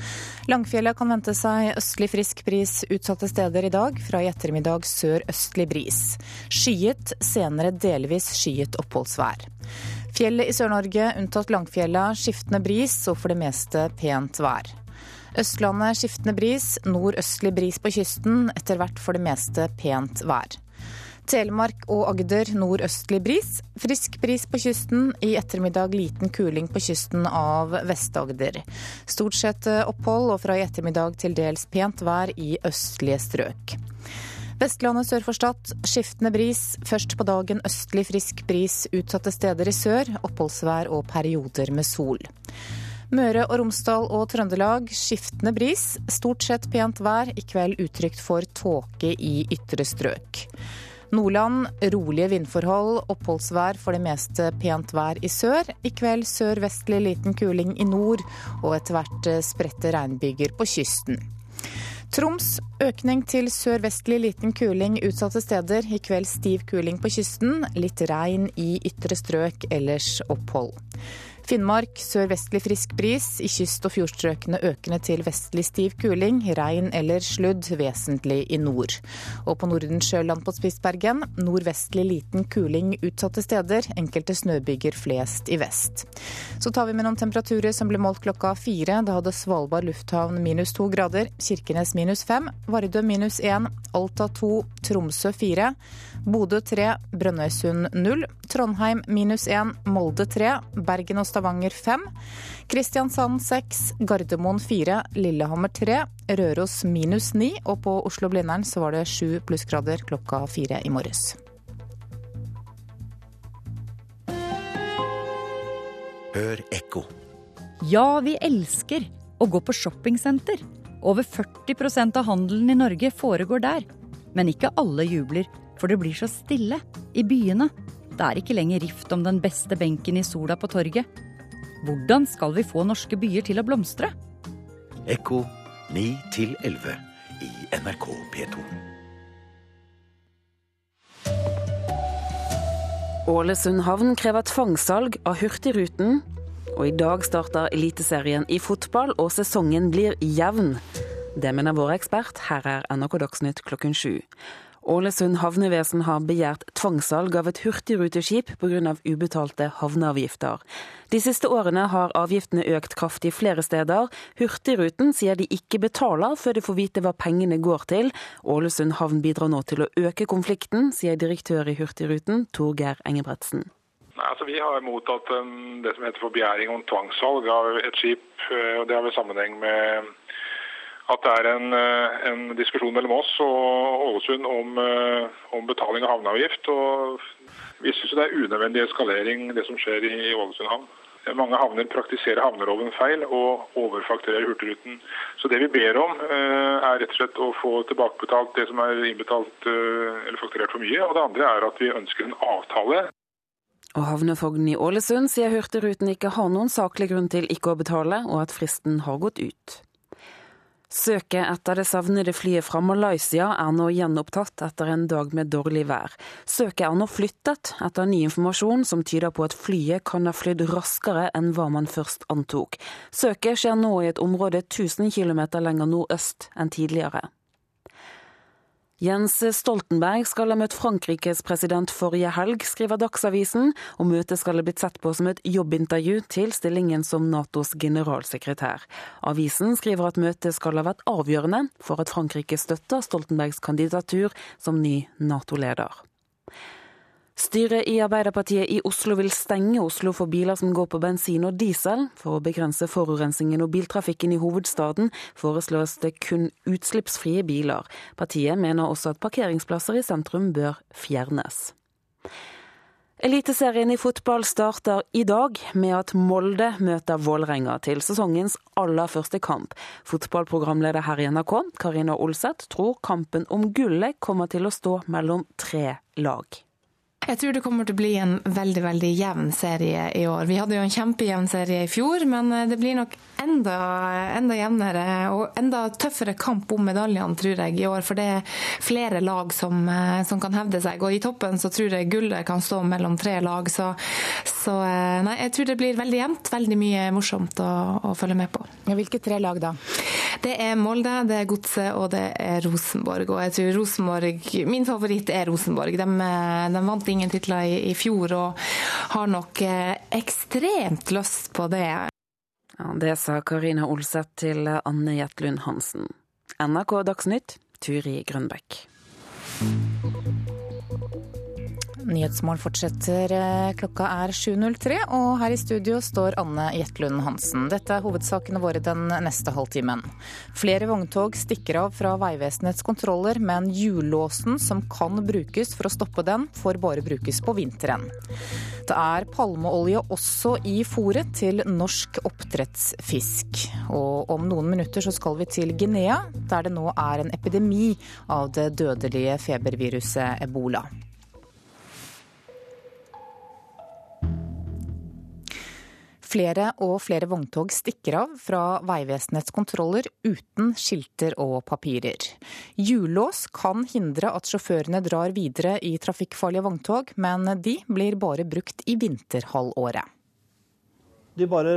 Langfjellet kan vente seg østlig frisk bris utsatte steder i dag. Fra i ettermiddag sørøstlig bris. Skyet, senere delvis skyet oppholdsvær. Fjellet i Sør-Norge unntatt Langfjella skiftende bris og for det meste pent vær. Østlandet skiftende bris, nordøstlig bris på kysten, etter hvert for det meste pent vær. Telemark og Agder nordøstlig bris. Frisk bris på kysten. I ettermiddag liten kuling på kysten av Vest-Agder. Stort sett opphold, og fra i ettermiddag til dels pent vær i østlige strøk. Vestlandet sør for Stad skiftende bris. Først på dagen østlig frisk bris utsatte steder i sør. Oppholdsvær og perioder med sol. Møre og Romsdal og Trøndelag skiftende bris. Stort sett pent vær. I kveld utrygt for tåke i ytre strøk. Nordland rolige vindforhold, oppholdsvær for det meste pent vær i sør. I kveld sørvestlig liten kuling i nord, og etter hvert spredte regnbyger på kysten. Troms økning til sørvestlig liten kuling utsatte steder. I kveld stiv kuling på kysten. Litt regn i ytre strøk, ellers opphold. Finnmark sørvestlig frisk bris. I kyst- og fjordstrøkene økende til vestlig stiv kuling. Regn eller sludd, vesentlig i nord. Og på Nordensjøland på Spitsbergen nordvestlig liten kuling utsatte steder. Enkelte snøbyger flest i vest. Så tar vi med noen temperaturer som ble målt klokka fire. Da hadde Svalbard lufthavn minus to grader. Kirkenes minus fem. Vardø minus én. Alta to. Tromsø fire. Bodø tre. Brønnøysund null. Trondheim minus én. Molde tre. Bergen og Stavanger 5, Kristiansand 6, Gardermoen 4, Lillehammer 3, Røros minus 9, og på Oslo-Blindern så var det 7 plussgrader klokka 4 i morges. Hør ekko. Ja, vi elsker å gå på shoppingsenter. Over 40% av handelen i Norge foregår der. Men ikke alle jubler, for det blir så stille i byene. Det er ikke lenger rift om den beste benken i sola på torget. Hvordan skal vi få norske byer til å blomstre? Ekko 9 11 i NRK P2. Ålesund havn krever tvangssalg av Hurtigruten. Og i dag starter Eliteserien i fotball, og sesongen blir jevn. Det mener vår ekspert. Her er NRK Dagsnytt klokken sju. Ålesund havnevesen har begjært tvangssalg av et hurtigruteskip pga. ubetalte havneavgifter. De siste årene har avgiftene økt kraftig flere steder. Hurtigruten sier de ikke betaler før de får vite hva pengene går til. Ålesund havn bidrar nå til å øke konflikten, sier direktør i Hurtigruten Torgeir Engebretsen. Nei, altså Vi har mottatt det som heter for begjæring om tvangssalg av et skip. Eh, og Det har vel sammenheng med at det er en, eh, en, diskusjon mellom oss og Ålesund om, eh, om betaling av havneavgift. og Vi syns det er unødvendig eskalering det som skjer i Ålesund havn. Mange havner praktiserer havneloven feil og overfakturerer Hurtigruten. Så det vi ber om, eh, er rett og slett å få tilbakebetalt det som er innbetalt eller fakturert for mye. Og det andre er at vi ønsker en avtale. Og Havnefogden i Ålesund sier Hurtigruten ikke har noen saklig grunn til ikke å betale, og at fristen har gått ut. Søket etter det savnede flyet fra Malaysia er nå gjenopptatt etter en dag med dårlig vær. Søket er nå flyttet etter ny informasjon som tyder på at flyet kan ha flydd raskere enn hva man først antok. Søket skjer nå i et område 1000 km lenger nordøst enn tidligere. Jens Stoltenberg skal ha møtt Frankrikes president forrige helg, skriver Dagsavisen, og møtet skal ha blitt sett på som et jobbintervju til stillingen som Natos generalsekretær. Avisen skriver at møtet skal ha vært avgjørende for at Frankrike støtter Stoltenbergs kandidatur som ny Nato-leder. Styret i Arbeiderpartiet i Oslo vil stenge Oslo for biler som går på bensin og diesel. For å begrense forurensningen og biltrafikken i hovedstaden foreslås det kun utslippsfrie biler. Partiet mener også at parkeringsplasser i sentrum bør fjernes. Eliteserien i fotball starter i dag med at Molde møter Vålerenga til sesongens aller første kamp. Fotballprogramleder her i NRK, Karina Olseth, tror kampen om gullet kommer til å stå mellom tre lag. Jeg tror det kommer til å bli en veldig veldig jevn serie i år. Vi hadde jo en kjempejevn serie i fjor, men eh, det blir nok enda, enda jevnere og enda tøffere kamp om medaljene, tror jeg, i år. For det er flere lag som, eh, som kan hevde seg. Og i toppen så tror jeg gullet kan stå mellom tre lag. Så, så eh, nei, jeg tror det blir veldig jevnt. Veldig mye morsomt å, å følge med på. Hvilke tre lag da? Det er Molde, det er Godset og det er Rosenborg. Og jeg tror Rosenborg Min favoritt er Rosenborg. De, de vant ingen titler i, i, fjor, og har nok eh, ekstremt lyst på det. Ja, det sa Karina Olseth til Anne Jetlund Hansen. NRK Dagsnytt, Turi Grønbekk. Nyhetsmål fortsetter. Klokka er 7.03, og her i studio står Anne Jetlund Hansen. Dette er hovedsakene våre den neste halvtimen. Flere vogntog stikker av fra Vegvesenets kontroller, men hjullåsen som kan brukes for å stoppe den, får bare brukes på vinteren. Det er palmeolje også i fôret til norsk oppdrettsfisk. Og om noen minutter så skal vi til Guinea, der det nå er en epidemi av det dødelige feberviruset ebola. Flere og flere vogntog stikker av fra Vegvesenets kontroller uten skilter og papirer. Hjullås kan hindre at sjåførene drar videre i trafikkfarlige vogntog, men de blir bare brukt i vinterhalvåret. De bare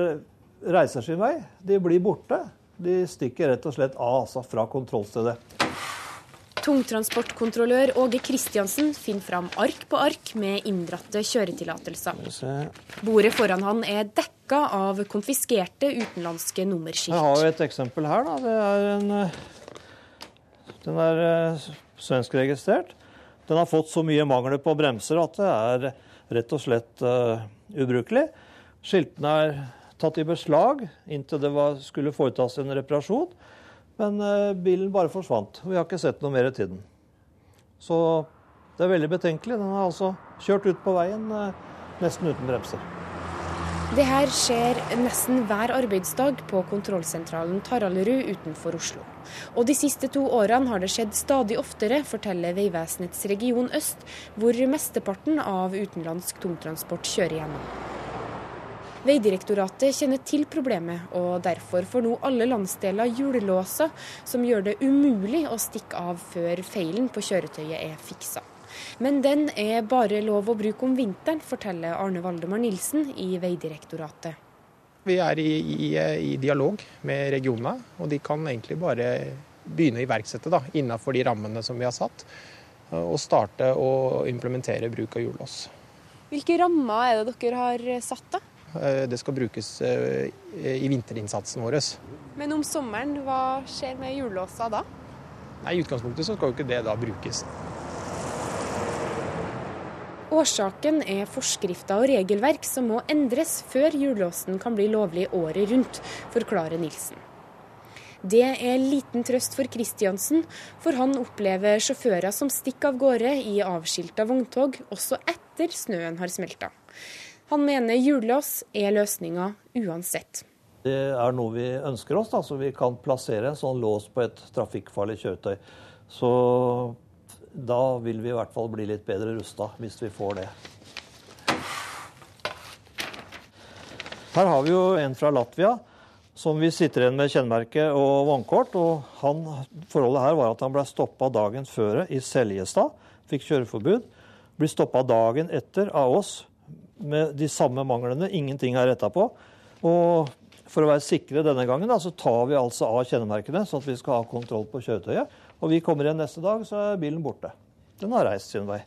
reiser sin vei. De blir borte. De stikker rett og slett av altså fra kontrollstedet. Tungtransportkontrollør Åge Kristiansen finner fram ark på ark med inndratte kjøretillatelser. Bordet foran han er dekka av konfiskerte utenlandske nummerskilt. Jeg har jo et eksempel her. Da. Det er en, eh, den er eh, svenskregistrert. Den har fått så mye mangler på bremser at det er rett og slett uh, ubrukelig. Skiltene er tatt i beslag inntil det var, skulle foretas en reparasjon. Men uh, bilen bare forsvant. Vi har ikke sett noe mer til den. Så det er veldig betenkelig. Den har altså kjørt ut på veien uh, nesten uten bremser. Det her skjer nesten hver arbeidsdag på kontrollsentralen Taraldrud utenfor Oslo. Og de siste to årene har det skjedd stadig oftere, forteller Vegvesenets Region Øst, hvor mesteparten av utenlandsk tungtransport kjører gjennom. Vegdirektoratet kjenner til problemet, og derfor får nå alle landsdeler hjullåser som gjør det umulig å stikke av før feilen på kjøretøyet er fiksa. Men den er bare lov å bruke om vinteren, forteller Arne Valdemar Nilsen i Vegdirektoratet. Vi er i, i, i dialog med regionene, og de kan egentlig bare begynne å iverksette da, innenfor de rammene som vi har satt, og starte å implementere bruk av hjullås. Hvilke rammer er det dere har satt, da? Eh, det skal brukes eh, i vinterinnsatsen vår. Men om sommeren, hva skjer med hjullåsa da? Nei, I utgangspunktet så skal jo ikke det da brukes. Årsaken er forskrifter og regelverk som må endres før hjullåsen kan bli lovlig året rundt, forklarer Nilsen. Det er liten trøst for Kristiansen, for han opplever sjåfører som stikker av gårde i avskilta vogntog også etter snøen har smelta. Han mener hjullås er løsninga uansett. Det er noe vi ønsker oss, da, så vi kan plassere en sånn lås på et trafikkfarlig kjøretøy. Så da vil vi i hvert fall bli litt bedre rusta, hvis vi får det. Her har vi jo en fra Latvia som vi sitter igjen med kjennemerke og vognkort. og Forholdet her var at han ble stoppa dagen før i Seljestad, fikk kjøreforbud. Blir stoppa dagen etter av oss med de samme manglene. Ingenting er retta på. Og for å være sikre denne gangen, da, så tar vi altså av kjennemerkene, sånn at vi skal ha kontroll på kjøretøyet. Og vi kommer igjen neste dag, så er bilen borte. Den har reist sin vei.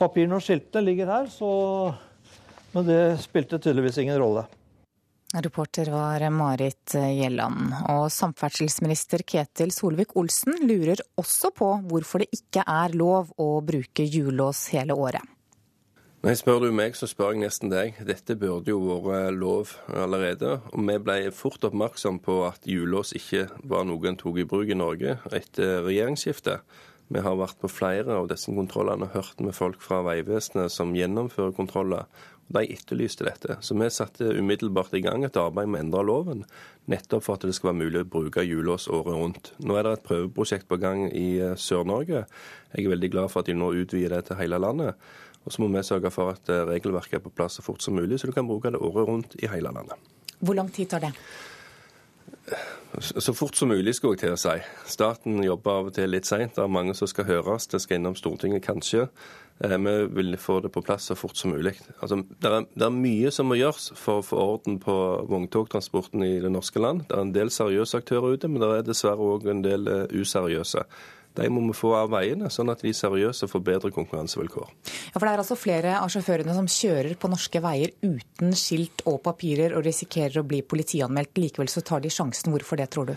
Papirene og skiltene ligger her, så Men det spilte tydeligvis ingen rolle. Reporter var Marit Gjelland. Og samferdselsminister Ketil Solvik-Olsen lurer også på hvorfor det ikke er lov å bruke hjullås hele året. Nei, Spør du meg, så spør jeg nesten deg. Dette burde jo vært lov allerede. Og vi ble fort oppmerksom på at hjullås ikke var noe en tok i bruk i Norge etter regjeringsskiftet. Vi har vært på flere av disse kontrollene og hørt med folk fra Vegvesenet som gjennomfører kontroller. og De etterlyste dette. Så vi satte umiddelbart i gang et arbeid med å endre loven, nettopp for at det skal være mulig å bruke hjullås året rundt. Nå er det et prøveprosjekt på gang i eh, Sør-Norge. Jeg er veldig glad for at de nå utvider det til hele landet. Og så må vi sørge for at eh, regelverket er på plass så fort som mulig, så du kan bruke det året rundt i hele landet. Hvor lang tid tar det? Så fort som mulig, skulle jeg til å si. Staten jobber av og til litt seint. Det er mange som skal høres. Det skal innom Stortinget, kanskje. Eh, vi vil få det på plass så fort som mulig. Altså, det, er, det, er, mye som må gjøres for å få orden på vogntogtransporten i det norske land. Det er en del seriøse aktører ute, men det er dessverre òg en del eh, useriøse. De må vi få av veiene, sånn at de seriøse får bedre konkurransevilkår. Ja, for Det er altså flere av sjåførene som kjører på norske veier uten skilt og papirer og risikerer å bli politianmeldt. Likevel så tar de sjansen. Hvorfor det, tror du?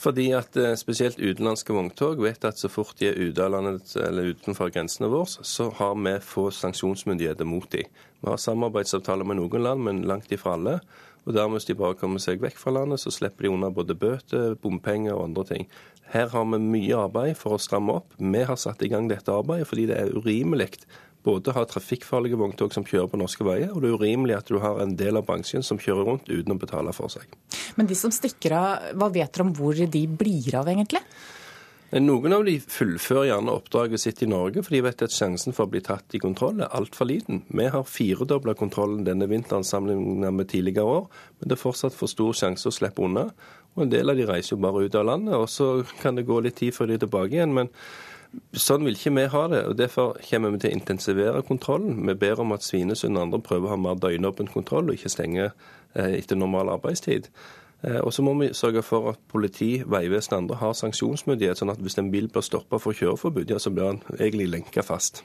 Fordi at eh, spesielt utenlandske vogntog vet at så fort de er ute av landet eller utenfor grensene våre, så har vi få sanksjonsmyndigheter mot dem. Vi har samarbeidsavtaler med noen land, men langt ifra alle. Og dermed hvis de bare kommer seg vekk fra landet, så slipper de unna både bøter, bompenger og andre ting. Her har vi mye arbeid for å stramme opp. Vi har satt i gang dette arbeidet fordi det er urimelig både ha trafikkfarlige vogntog som kjører på norske veier, og det er urimelig at du har en del av bransjen som kjører rundt uten å betale for seg. Men de som stikker av, hva vet dere om hvor de blir av, egentlig? Noen av de fullfører gjerne oppdraget sitt i Norge, for de vet at sjansen for å bli tatt i kontroll er altfor liten. Vi har firedobla kontrollen denne vinteren sammenlignet med tidligere år, men det er fortsatt for stor sjanse å slippe unna. Og En del av de reiser jo bare ut av landet, og så kan det gå litt tid før de er tilbake igjen. men Sånn vil ikke vi ha det. og Derfor kommer vi til å intensivere kontrollen. Vi ber om at Svinesund og andre prøver å ha mer døgnåpen kontroll og ikke stenge eh, etter normal arbeidstid. Eh, og så må vi sørge for at politi, veivesen og andre har sanksjonsmyndighet, sånn at hvis en bil blir stoppa for kjøreforbud, ja, så blir han egentlig lenka fast.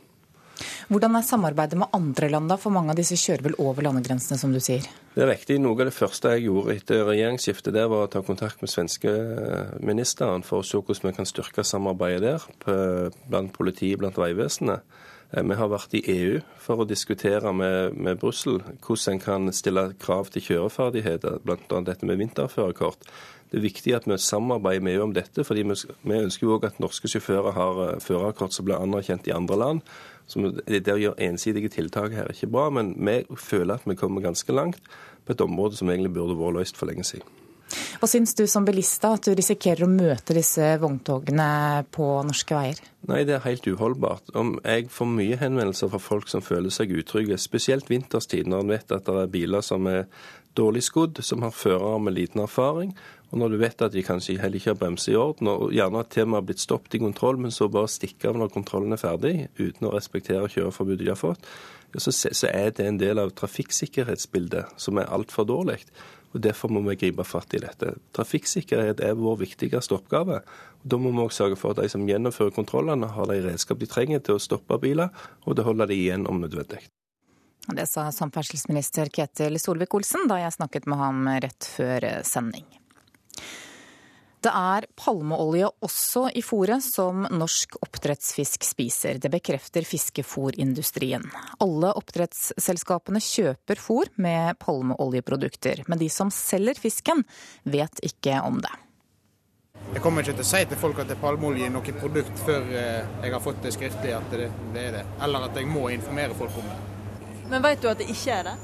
Hvordan er samarbeidet med andre land, da? For mange av disse kjører vel over landegrensene, som du sier? Det er riktig. Noe av det første jeg gjorde etter regjeringsskiftet, det var å ta kontakt med svenske ministeren for å se hvordan vi kan styrke samarbeidet der, blant politiet, blant Vegvesenet. Eh, vi har vært i EU for å diskutere med, med Brussel hvordan en kan stille krav til kjøreferdigheter, bl.a. dette med vinterførerkort. Det er viktig at vi samarbeider med EU om dette, fordi vi, vi ønsker jo òg at norske sjåfører har uh, førerkort som blir anerkjent i andre land. Så det å gjøre ensidige tiltak her er ikke bra, men vi føler at vi kommer ganske langt på et område som egentlig burde vært løst for lenge siden. Hva syns du som bilist at du risikerer å møte disse vogntogene på norske veier? Nei, det er helt uholdbart. Om jeg får mye henvendelser fra folk som føler seg utrygge, spesielt vinterstid, når en vet at det er biler som er dårlig skodd, som har førere med liten erfaring, og når du vet at de kanskje heller ikke har bremser i orden, og gjerne at temaet har blitt stoppet i kontroll, men så bare stikker av når kontrollen er ferdig, uten å respektere kjøreforbudet de har fått, så er det en del av trafikksikkerhetsbildet som er altfor dårlig. Og Derfor må vi gripe fatt i dette. Trafikksikkerhet er vår viktigste oppgave. og Da må vi også sørge for at de som gjennomfører kontrollene, har de redskap de trenger til å stoppe biler, og det holder de igjen om nødvendig. Det sa samferdselsminister Ketil Solvik-Olsen da jeg snakket med ham rett før sending. Det er palmeolje også i fôret som norsk oppdrettsfisk spiser. Det bekrefter fiskefôrindustrien. Alle oppdrettsselskapene kjøper fôr med palmeoljeprodukter, men de som selger fisken, vet ikke om det. Jeg kommer ikke til å si til folk at det er palmeolje i noe produkt før eh, jeg har fått det skriftlig at det, det er det, eller at jeg må informere folk om det. Men vet du at det ikke er det?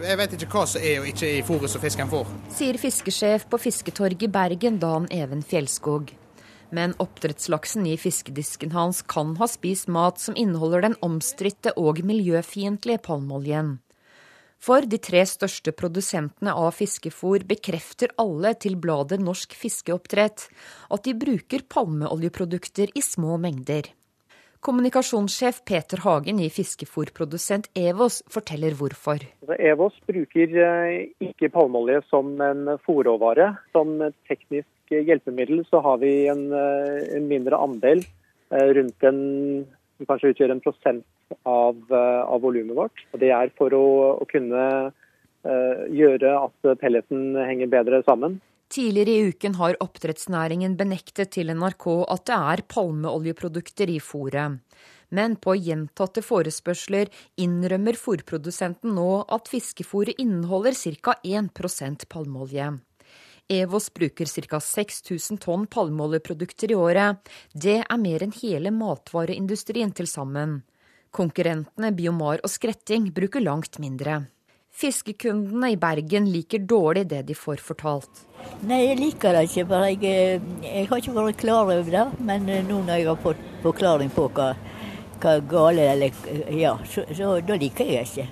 Jeg vet ikke hva som er og ikke er i fôret som fisken får. Sier fiskesjef på Fisketorget i Bergen, Dan Even Fjellskog. Men oppdrettslaksen i fiskedisken hans kan ha spist mat som inneholder den omstridte og miljøfiendtlige palmeoljen. For de tre største produsentene av fiskefôr bekrefter alle til bladet Norsk fiskeoppdrett at de bruker palmeoljeprodukter i små mengder. Kommunikasjonssjef Peter Hagen i fiskefôrprodusent Evos forteller hvorfor. Altså, Evos bruker eh, ikke palmeolje som en fòrråvare. Som teknisk hjelpemiddel så har vi en, eh, mindre andel, eh, rundt en som kanskje utgjør en prosent av, av volumet vårt. Og det er for å, å kunne gjøre at pelleten henger bedre sammen. Tidligere i uken har oppdrettsnæringen benektet til NRK at det er palmeoljeprodukter i fôret. Men på gjentatte forespørsler innrømmer fôrprodusenten nå at fiskefôret inneholder ca. 1% palmeolje. Evos bruker ca. 6000 tonn palmeoljeprodukter i året. Det er mer enn hele matvareindustrien til sammen. Konkurrentene Biomar og Skretting bruker langt mindre. Fiskekundene i Bergen liker dårlig det de får fortalt. Nei, jeg liker det ikke. for jeg, eh, jeg, har ikke vært klar over det. Men eh, nå når jeg har fått forklaring på hva, hva gale eller Ja, så, så da liker jeg det ikke.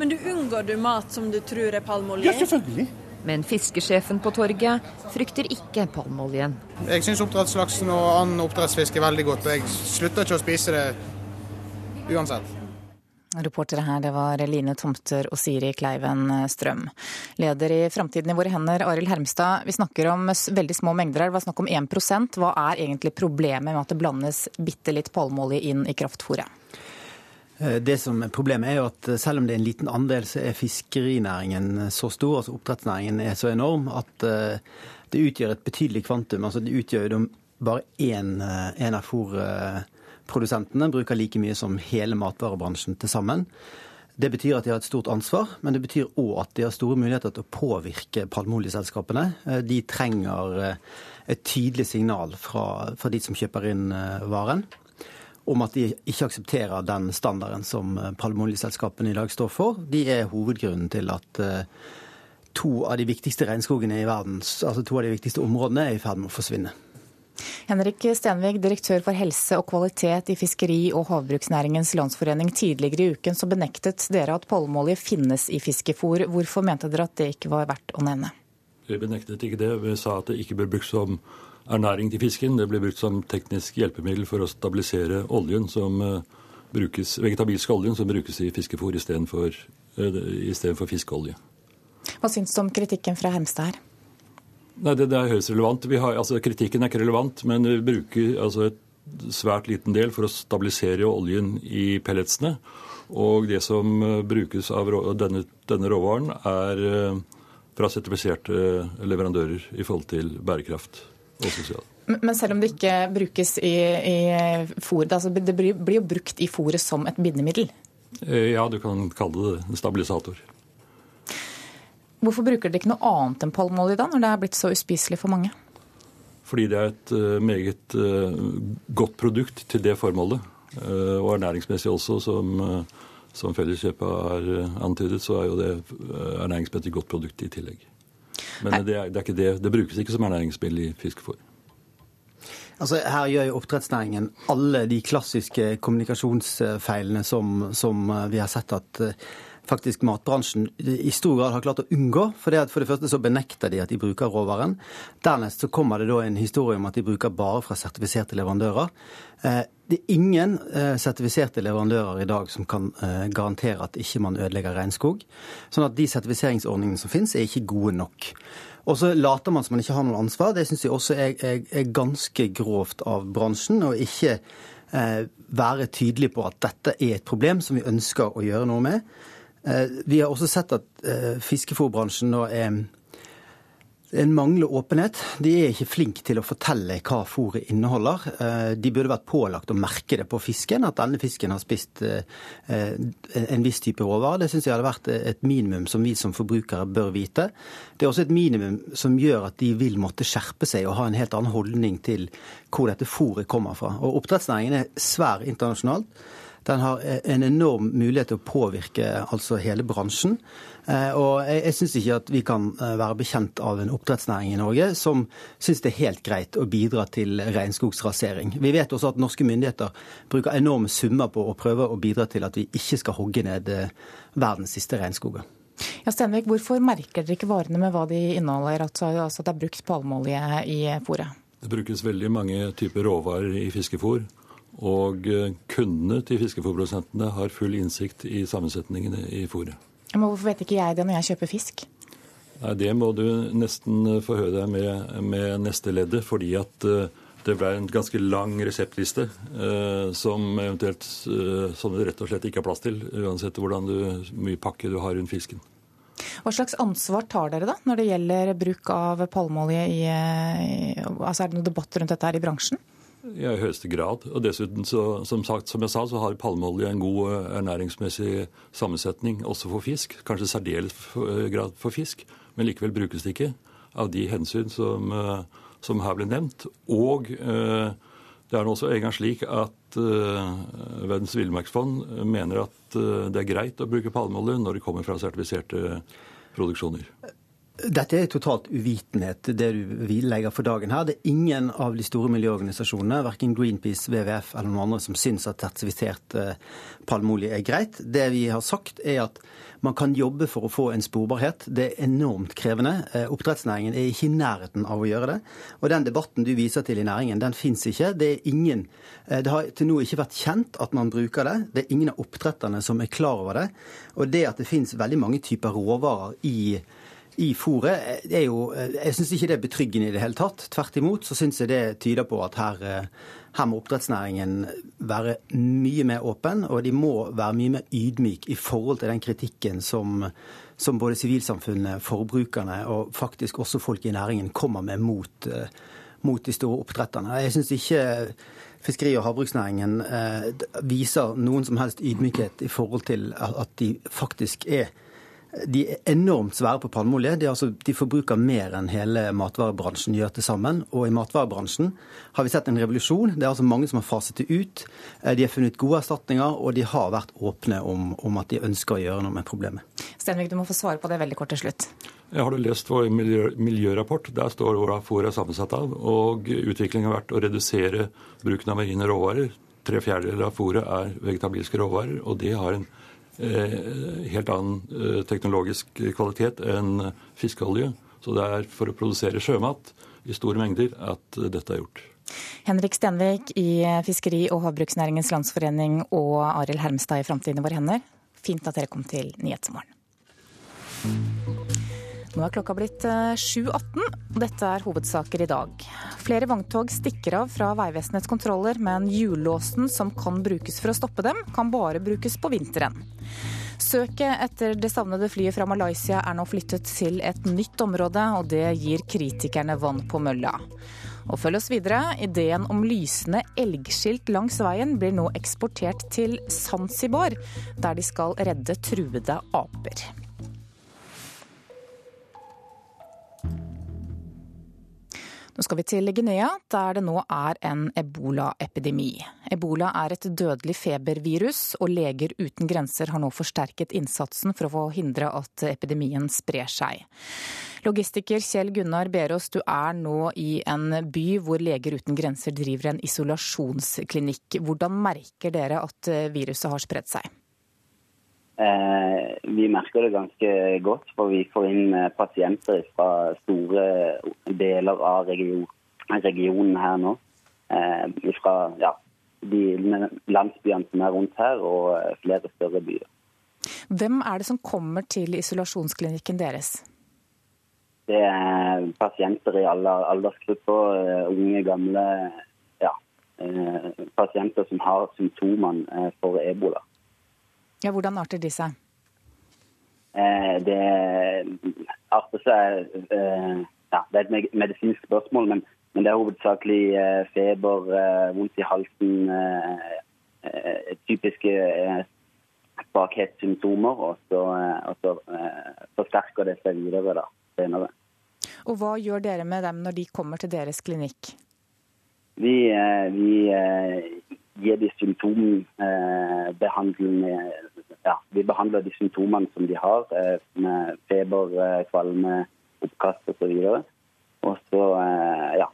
Men du unngår du mat som du tror er palmeolje? Ja, selvfølgelig. Men fiskesjefen på torget frykter ikke palmeoljen. Jeg syns oppdrettslaksen og annen oppdrettsfisk er veldig godt, og jeg slutter ikke å spise det uansett. Reportere her det var Line Tomter og Siri Kleiven Strøm. Leder i Framtiden i våre hender, Arild Hermstad. Vi snakker om veldig små mengder her. Det var snakk om 1% Hva er egentlig problemet med at det blandes bitte litt palmeolje inn i kraftfôret? Eh, det som er Problemet er jo at selv om det er en liten andel, så er fiskerinæringen så stor, altså oppdrettsnæringen er så enorm, at eh, det utgjør et betydelig kvantum. Altså det utgjør jo bare én eh, av fôr Produsentene bruker like mye som hele matvarebransjen til sammen. Det betyr at de har et stort ansvar, men det betyr òg at de har store muligheter til å påvirke palmeoljeselskapene. Eh, de trenger eh, et tydelig signal fra, fra, de som kjøper inn eh, varen, om at de ikke aksepterer den standarden som palmeoljeselskapene i dag står for. De er hovedgrunnen til at to av de viktigste regnskogene i verden, altså to av de viktigste områdene, er i ferd med å forsvinne. Henrik Stenvig, direktør for helse og kvalitet i Fiskeri- og havbruksnæringens landsforening. Tidligere i uken så benektet dere at palmeolje finnes i fiskefôr. Hvorfor mente dere at det ikke var verdt å nevne? Vi benektet ikke det. Vi sa at det ikke ble brukt som ernæring til fisken. Det ble brukt som teknisk hjelpemiddel for å stabilisere oljen som eh, brukes, vegetabilske oljen som brukes i fiskefôr istedenfor uh, fiskeolje. Hva syns du om kritikken fra Hemstad her? Nei, Det, det høyst relevant. Har, altså, kritikken er ikke relevant, men vi bruker altså, et svært liten del for å stabilisere oljen i pelletsene. Og det som uh, brukes av denne, denne råvaren, er uh, fra sertifiserte leverandører i forhold til bærekraft og sosial. Men selv om det ikke brukes i, i fôret, altså det blir jo brukt i fôret som et bindemiddel? Eh, ja, du kan kalle det stabilisator. Hvorfor bruker dere ikke noe annet enn palmeolje da, når det er blitt så uspiselig for mange? Fordi det er et uh, meget uh, godt produkt til det formålet. Og ernæringsmessig også, som, som Felleskjøpet har antydet, så er jo det ernæringsmessig godt produkt i tillegg. Men det, er, det, er det, det brukes ikke som ernæringsmiddel i fiskefôr. Altså, her gjør jo oppdrettsnæringen alle de klassiske kommunikasjonsfeilene som, som vi har sett at faktisk matbransjen i stor grad har klart å unngå. For det, for det første så benekter de at de bruker råvaren. Dernest så kommer det da en historie om at de bruker bare fra sertifiserte leverandører. Eh, det er ingen eh, sertifiserte leverandører i dag som kan eh, garantere at ikke man ødelegger regnskog. Sånn at de sertifiseringsordningene som finnes, er ikke gode nok. Og så later man som man ikke har noe ansvar. Det syns jeg også er, er, er, ganske grovt av bransjen. Og ikke være tydelig på at dette er et problem som vi ønsker å gjøre noe med. Eh, vi har også sett at eh, fiskefôrbransjen nå er en mangler åpenhet. De er ikke flinke til å fortelle hva fôret inneholder. Eh, de burde vært pålagt å merke det på fisken, at denne fisken har spist en viss type råvarer. Det syns jeg hadde vært et minimum som vi som forbrukere bør vite. Det er også et minimum som gjør at de vil måtte skjerpe seg og ha en helt annen holdning til hvor dette fôret kommer fra. Og Oppdrettsnæringen er svær internasjonalt den har en enorm mulighet til å påvirke altså hele bransjen. Eh, og jeg, jeg syns ikke at vi kan eh, være bekjent av en oppdrettsnæring i Norge som syns det er helt greit å bidra til regnskogsrasering. Vi vet også at norske myndigheter bruker enorme summer på å prøve å bidra til at vi ikke skal hogge ned eh, verdens siste regnskoger. Ja, Stenvik, hvorfor merker dere ikke varene med hva de inneholder, altså, altså at det er brukt palmeolje i fôret? Det brukes veldig mange typer råvarer i fiskefôr. Og eh, kundene til fiskeforprodusentene har full innsikt i sammensetningene i fôret. Men hvorfor vet ikke jeg det når jeg kjøper fisk? Nei, Det må du nesten eh, få høre deg med, med neste leddet, fordi at uh, det ble en ganske lang reseptliste som eventuelt som det rett og slett ikke har plass til, uansett hvordan du, mye pakke du har rundt fisken. Hva slags ansvar tar dere da, når det gjelder bruk av palmeolje i, i altså Er det noen debatt rundt dette her i bransjen? Ja, i høyeste grad. Og dessuten, så, som, sagt, som jeg sa, så har palmeolje en god eh, ernæringsmessig sammensetning også for fisk. Kanskje særdeles eh, grad for fisk, men likevel brukes det ikke av de hensyn som, eh, som her ble nevnt. Og det er nå også en gang slik at Verdens villmarksfond mener at det er greit å bruke palmeolje når det kommer fra sertifiserte produksjoner. Dette er totalt uvitenhet, det du legger for dagen her. Det er ingen av de store miljøorganisasjonene, verken Greenpeace, WWF eller noen andre, som syns at sertifisert eh, palmeolje er greit. Det vi har sagt, er at man kan jobbe for å få en sporbarhet. Det er enormt krevende. Eh, oppdrettsnæringen er ikke i nærheten av å gjøre det. Og den debatten du viser til i næringen, den fins ikke. Det er ingen eh, Det har til nå ikke vært kjent at man bruker det. Det er ingen av oppdretterne som er klar over det. Og det at det fins veldig mange typer råvarer i i fòret, er jo Jeg syns ikke det er betryggende i det hele tatt. Tvert imot så syns jeg det tyder på at her, eh, her må oppdrettsnæringen være mye mer åpen, og de må være mye mer ydmyk i forhold til den kritikken som, som både sivilsamfunnet, forbrukerne og faktisk også folk i næringen kommer med mot, eh, mot de store oppdretterne. Jeg syns ikke fiskeri- og havbruksnæringen eh, viser noen som helst ydmykhet i forhold til at de faktisk er de er enormt svære på palmeolje. De, altså, de, forbruker mer enn hele matvarebransjen gjør til sammen. Og i matvarebransjen har vi sett en revolusjon. Det er altså mange som har faset det ut. Eh, de har funnet gode erstatninger, og de har vært åpne om, om at de ønsker å gjøre noe med problemet. Stenvik, du må få svare på det veldig kort til slutt. Jeg har du lest vår miljø, miljørapport. Der står hva fôret er sammensatt av. Og utviklingen har vært å redusere bruken av marine råvarer. Tre fjerdedeler av fôret er vegetabilske råvarer, og det har en helt annen eh, teknologisk kvalitet enn fiskeolje. Så det er for å produsere sjømat i store mengder at dette er gjort. Henrik Stenvik i Fiskeri- og havbruksnæringens landsforening og Arild Hermstad i Framtiden i våre hender. Fint at dere kom til Nyhetsmorgen. Nå er klokka blitt 7.18, eh, og dette er hovedsaker i dag. Flere vogntog stikker av fra Vegvesenets kontroller, men hjullåsen som kan brukes for å stoppe dem, kan bare brukes på vinteren. Søket etter det savnede flyet fra Malaysia er nå flyttet til et nytt område, og det gir kritikerne vann på mølla. Og følg oss videre. Ideen om lysende elgskilt langs veien blir nå eksportert til Zanzibar, der de skal redde truede aper. Nå skal vi til Guinea, der det nå er en ebolaepidemi. Ebola er et dødelig febervirus, og Leger uten grenser har nå forsterket innsatsen for å hindre at epidemien sprer seg. Logistiker Kjell Gunnar Berås, du er nå i en by hvor Leger uten grenser driver en isolasjonsklinikk. Hvordan merker dere at viruset har spredt seg? Eh, vi merker det ganske godt, for vi får inn eh, pasienter fra store deler av region, regionen her nå. Eh, fra ja, de landsbyene som er rundt her, og flere større byer. Hvem er det som kommer til isolasjonsklinikken deres? Det er pasienter i alle aldersgrupper, unge, gamle. Ja, pasienter som har symptomene for ebola. Ja, Hvordan arter de seg? Eh, det arter seg eh, ja, Det er et medisinsk spørsmål, men, men det er hovedsakelig eh, feber, eh, vondt i halsen, eh, eh, typiske svakhetssymptomer. Og så, og så forsterker det seg videre da, senere. Og Hva gjør dere med dem når de kommer til deres klinikk? Vi, vi gir de symptombehandling ja, Vi behandler de symptomene som de har, eh, med feber, eh, kvalme, oppkast osv. Og, og så eh, ja,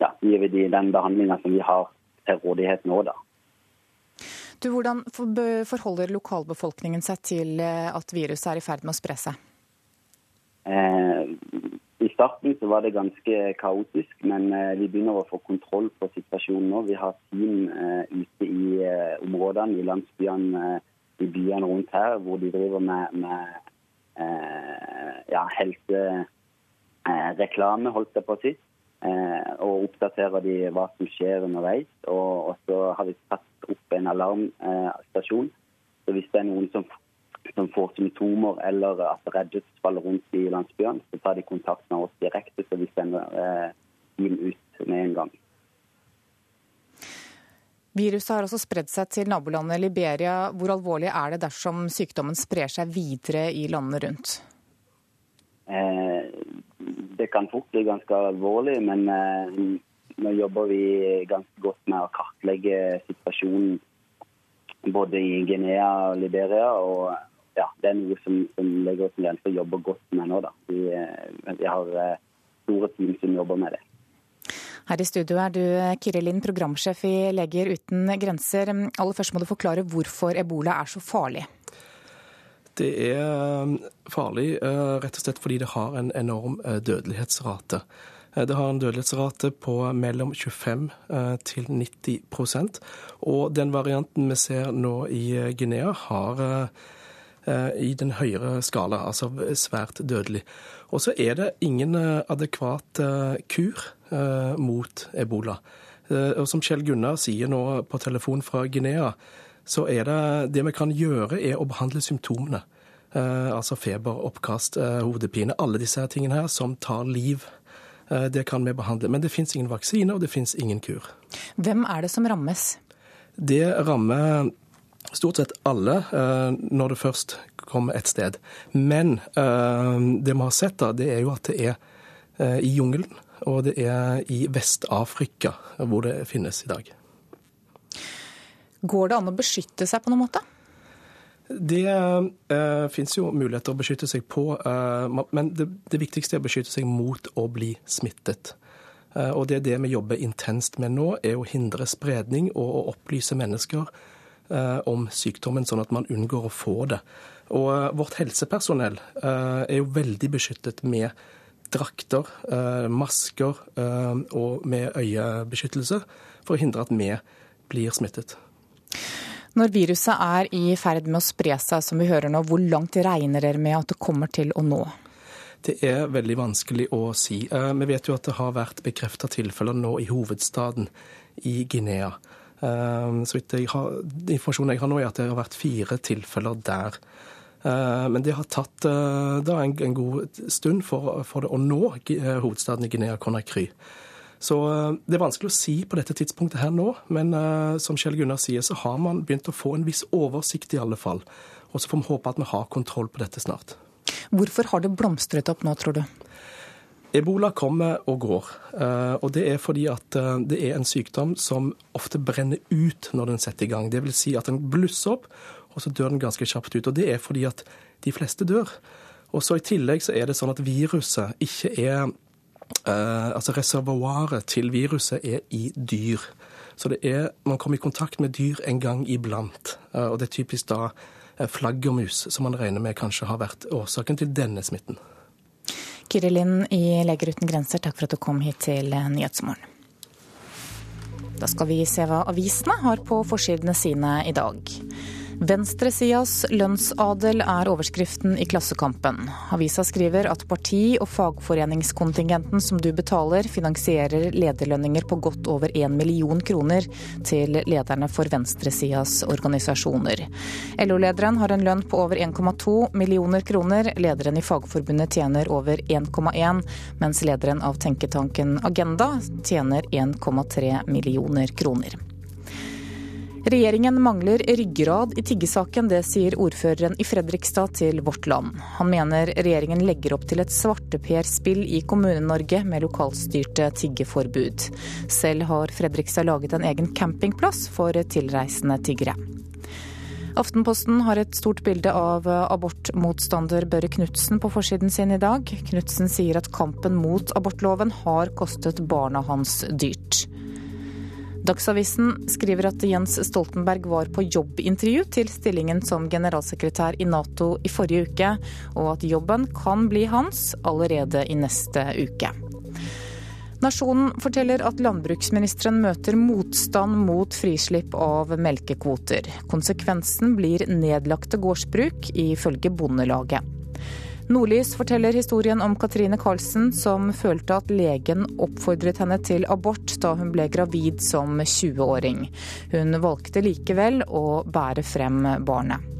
ja, gir vi de den behandlinga som vi har til rådighet nå, da. Du, hvordan forholder lokalbefolkningen seg til at viruset er i ferd med å spre seg? Eh, i starten så var det ganske kaotisk, men vi begynner å få kontroll på situasjonen nå. Vi har team eh, ute i eh, områdene, i landsbyene, i byene rundt her, hvor de driver med, med ja, helsereklame, holdt jeg på å si. Og oppdaterer de hva som skjer underveis. Og, og så har vi satt opp en alarmstasjon. Så hvis det er noen som som får symptomer eller at det er dødsfall rundt i landsbyen, så tar de kontakt med oss direkte, så vi sender eh, team ut med en gang. Viruset har også spredd seg til nabolandet Liberia. Hvor alvorlig er det dersom sykdommen sprer seg videre i landene rundt? Eh, det kan fort bli ganske alvorlig, men eh, nå jobber vi ganske godt med å kartlegge situasjonen både i Guinea og Liberia. og ja, det er noe som, som legger oss til å jobbe godt med nå. Da. Vi, eh, vi har store team som jobber med det. Her i studio er du Kyrre Lind, programsjef i Leger uten grenser. Aller først må du forklare hvorfor ebola er så farlig. Det er eh, farlig rett og slett fordi det har en enorm dødelighetsrate. Det har en dødelighetsrate på mellom 25 til 90% Og den varianten vi ser nå i Guinea, har Eh, i den høyere skala, altså svært dødelig. Og så er det ingen eh, adekvat eh, kur mot ebola. Og som Kjell Gunnar sier nå på telefon fra Guinea, så er det det vi kan gjøre, er å behandle symptomene. Altså feber, oppkast, hodepine. Alle disse her tingene her som tar liv. Det kan vi behandle. Men det fins ingen vaksine, og det fins ingen kur. Hvem er det som rammes? Det rammer stort sett alle eh, når det først kommer et sted. Men eh, det vi har sett, da, det er jo at det er eh, i jungelen, og det er i Vest-Afrika hvor det finnes i dag. Går det an å beskytte seg på noen måte? Det eh, finnes jo muligheter å beskytte seg på, eh, men det, det, viktigste er å beskytte seg mot å bli smittet. Eh, og det er det vi jobber intenst med nå, er å hindre spredning og å opplyse mennesker om sykdommen, sånn at man unngår å få det. Og eh, vårt helsepersonell eh, er jo veldig beskyttet med drakter, masker og med øyebeskyttelse for å hindre at vi blir smittet. Når viruset er i ferd med å spre seg, som vi hører nå, hvor langt regner dere med at det kommer til å nå? Det er veldig vanskelig å si. Vi vet jo at det har vært bekrefta tilfeller nå i hovedstaden i Guinea. Ehm, så jeg har, Informasjonen jeg har nå, er at det har vært fire tilfeller der. Ehm, men det har tatt eh, da en, en god stund for, for, det å nå eh, hovedstaden i Guinea-Conakry. Så eh, det er vanskelig å si på dette tidspunktet her nå, men som Kjell Gunnar sier, så har man begynt å få en viss oversikt i alle fall. Og så får vi håpe at vi har kontroll på dette snart. Hvorfor har det blomstret opp nå, tror du? Ebola kommer og går. og Det er fordi at det er en sykdom som ofte brenner ut når den setter i gang. Det vil si at den blusser opp, og så dør den ganske kjapt ut. Og Det er fordi at de fleste dør. Og så I tillegg så er det sånn at viruset ikke er Altså reservoaret til viruset er i dyr. Så det er, man kommer i kontakt med dyr en gang iblant. Og det er typisk da flaggermus som man regner med kanskje har vært årsaken til denne smitten. Kiri Lind i Leger uten grenser, takk for at du kom hit til Nyhetsmorgen. Da skal vi se hva avisene har på forsidene sine i dag. Venstresidas lønnsadel er overskriften i Klassekampen. Avisa skriver at parti- og fagforeningskontingenten som du betaler, finansierer lederlønninger på godt over 1 million kroner til lederne for venstresidas organisasjoner. LO-lederen har en lønn på over 1,2 millioner kroner. Lederen i Fagforbundet tjener over 1,1, mens lederen av tenketanken Agenda tjener 1,3 millioner kroner. Regjeringen mangler ryggrad i tiggesaken, det sier ordføreren i Fredrikstad til Vårt Land. Han mener regjeringen legger opp til et svarteperspill i Kommune-Norge med lokalstyrte tiggeforbud. Selv har Fredrikstad laget en egen campingplass for tilreisende tiggere. Aftenposten har et stort bilde av abortmotstander Børre Knutsen på forsiden sin i dag. Knutsen sier at kampen mot abortloven har kostet barna hans dyrt. Dagsavisen skriver at Jens Stoltenberg var på jobbintervju til stillingen som generalsekretær i Nato i forrige uke, og at jobben kan bli hans allerede i neste uke. Nasjonen forteller at landbruksministeren møter motstand mot frislipp av melkekvoter. Konsekvensen blir nedlagte gårdsbruk, ifølge Bondelaget. Nordlys forteller historien om Katrine Karlsen, som følte at legen oppfordret henne til abort da hun ble gravid som 20-åring. Hun valgte likevel å bære frem barnet.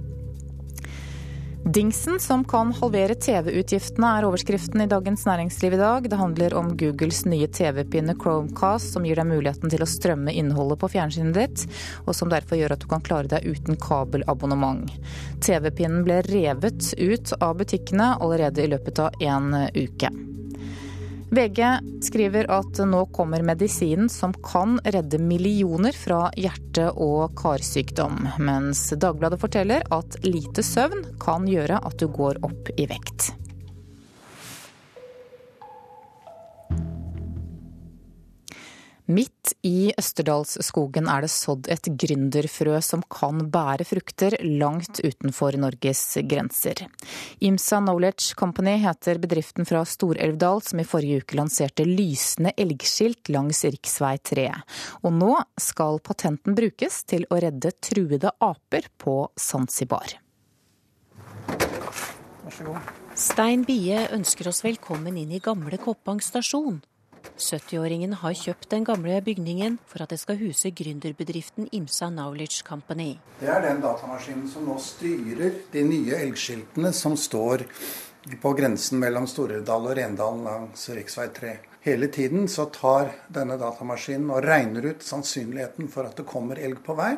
Dingsen som kan halvere TV-utgiftene, er overskriften i Dagens Næringsliv i dag. Det handler om Googles nye TV-pinne Chromecast, som gir deg muligheten til å strømme innholdet på fjernsynet ditt, og som derfor gjør at du kan klare deg uten kabelabonnement. TV-pinnen ble revet ut av butikkene allerede i løpet av en uke. VG skriver at nå kommer medisinen som kan redde millioner fra hjerte- og karsykdom, mens Dagbladet forteller at lite søvn kan gjøre at du går opp i vekt. Midt i Østerdalsskogen er det sådd et gründerfrø som kan bære frukter langt utenfor Norges grenser. Imsa Knowledge Company heter bedriften fra Stor-Elvdal som i forrige uke lanserte lysende elgskilt langs rv. 3. Og nå skal patenten brukes til å redde truede aper på Zanzibar. Stein Bie ønsker oss velkommen inn i gamle Koppang stasjon. 70-åringen har kjøpt den gamle bygningen for at det skal huse gründerbedriften Imsa Knowledge Company. Det er den datamaskinen som nå styrer de nye elgskiltene som står på grensen mellom Storedal og Rendalen langs rv. 3. Hele tiden så tar denne datamaskinen og regner ut sannsynligheten for at det kommer elg på vei,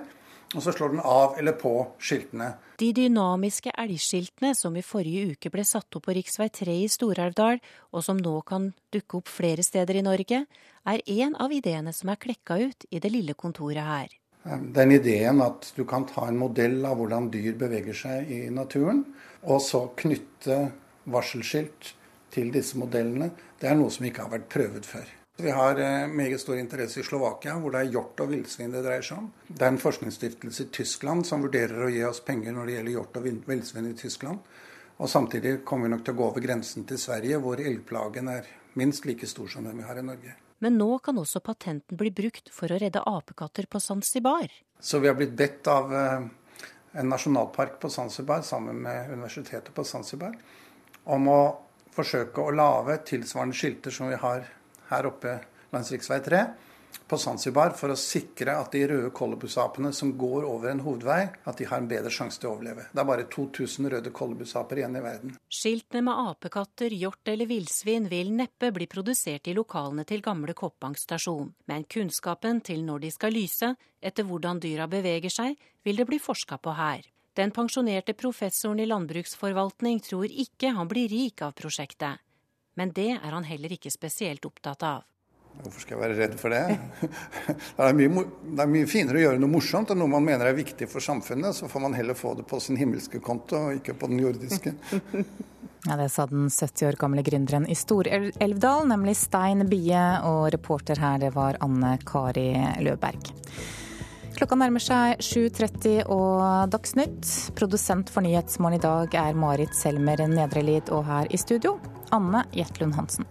og så slår den av eller på skiltene. De dynamiske elgskiltene som i forrige uke ble satt opp på rv. 3 i Stor-Elvdal, og som nå kan dukke opp flere steder i Norge, er en av ideene som er klekka ut i det lille kontoret her. Den ideen at du kan ta en modell av hvordan dyr beveger seg i naturen, og så knytte varselskilt til disse modellene, det er noe som ikke har vært prøvd før. Vi har eh, meget stor interesse i Slovakia, hvor det er hjort og villsvin det dreier seg om. Det er en forskningsstiftelse i Tyskland som vurderer å gi oss penger når det gjelder hjort og villsvin i Tyskland. Og samtidig kommer vi nok til å gå over grensen til Sverige, hvor elgplagen er minst like stor som den vi har i Norge. Men nå kan også patenten bli brukt for å redde apekatter på Zanzibar. Så vi har blitt bedt av eh, en nasjonalpark på Zanzibar sammen med universitetet på Zanzibar om å forsøke å lage tilsvarende skilter som vi har her oppe langs rv. 3 på Zanzibar for å sikre at de røde kollebusapene som går over en hovedvei, at de har en bedre sjanse til å overleve. Det er bare 2000 røde kollebusaper igjen i verden. Skiltene med apekatter, hjort eller villsvin vil neppe bli produsert i lokalene til gamle Koppang stasjon. Men kunnskapen til når de skal lyse, etter hvordan dyra beveger seg, vil det bli forska på her. Den pensjonerte professoren i landbruksforvaltning tror ikke han blir rik av prosjektet. Men det er han heller ikke spesielt opptatt av. Hvorfor skal jeg være redd for det? Det er, mye, det er, mye, finere å gjøre noe morsomt og noe man mener er viktig for samfunnet. Så får man heller få det på sin himmelske konto og ikke på den jordiske. Ja, Det sa den 70 år gamle gründeren i Stor-Elvdal, nemlig Stein Bie. Og reporter her, det var Anne Kari Løberg. Klokka nærmer seg 7.30 og Dagsnytt. Produsent for Nyhetsmorgen i dag er Marit Selmer Nedrelid, og her i studio Anne Jetlund Hansen.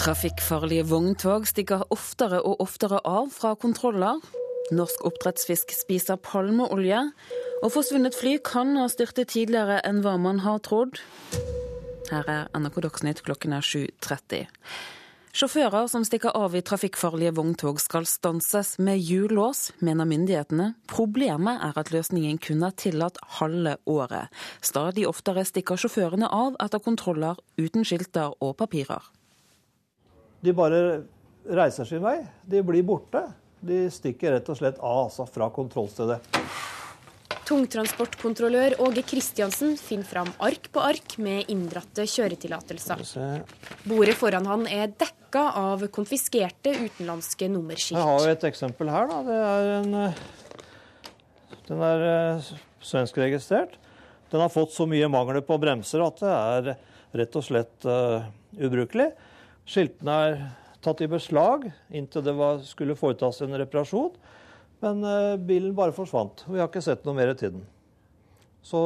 Trafikkfarlige vogntog stikker oftere og oftere av fra kontroller. Norsk oppdrettsfisk spiser palmeolje. Og forsvunnet fly kan ha styrtet tidligere enn hva man har trodd. Her er NRK Dagsnytt klokken er 7.30. Sjåfører som stikker av i trafikkfarlige vogntog skal stanses med hjullås, mener myndighetene. Problemet er at løsningen kun er tillatt halve året. Stadig oftere stikker sjåførene av etter kontroller uten skilter og papirer. De bare reiser sin vei. De blir borte. De stikker rett og slett av altså fra kontrollstedet. Tungtransportkontrollør Åge Kristiansen finner fram ark på ark med inndratte kjøretillatelser. Bordet foran han er dekka av konfiskerte utenlandske nummerskilt. Jeg har et eksempel her. Da. Det er en, eh, den er eh, svenskregistrert. Den har fått så mye mangler på bremser at det er rett og slett uh, ubrukelig. Skiltene er tatt i beslag inntil det var, skulle foretas en reparasjon. Men uh, bilen bare forsvant. Vi har ikke sett noe mer til den. Så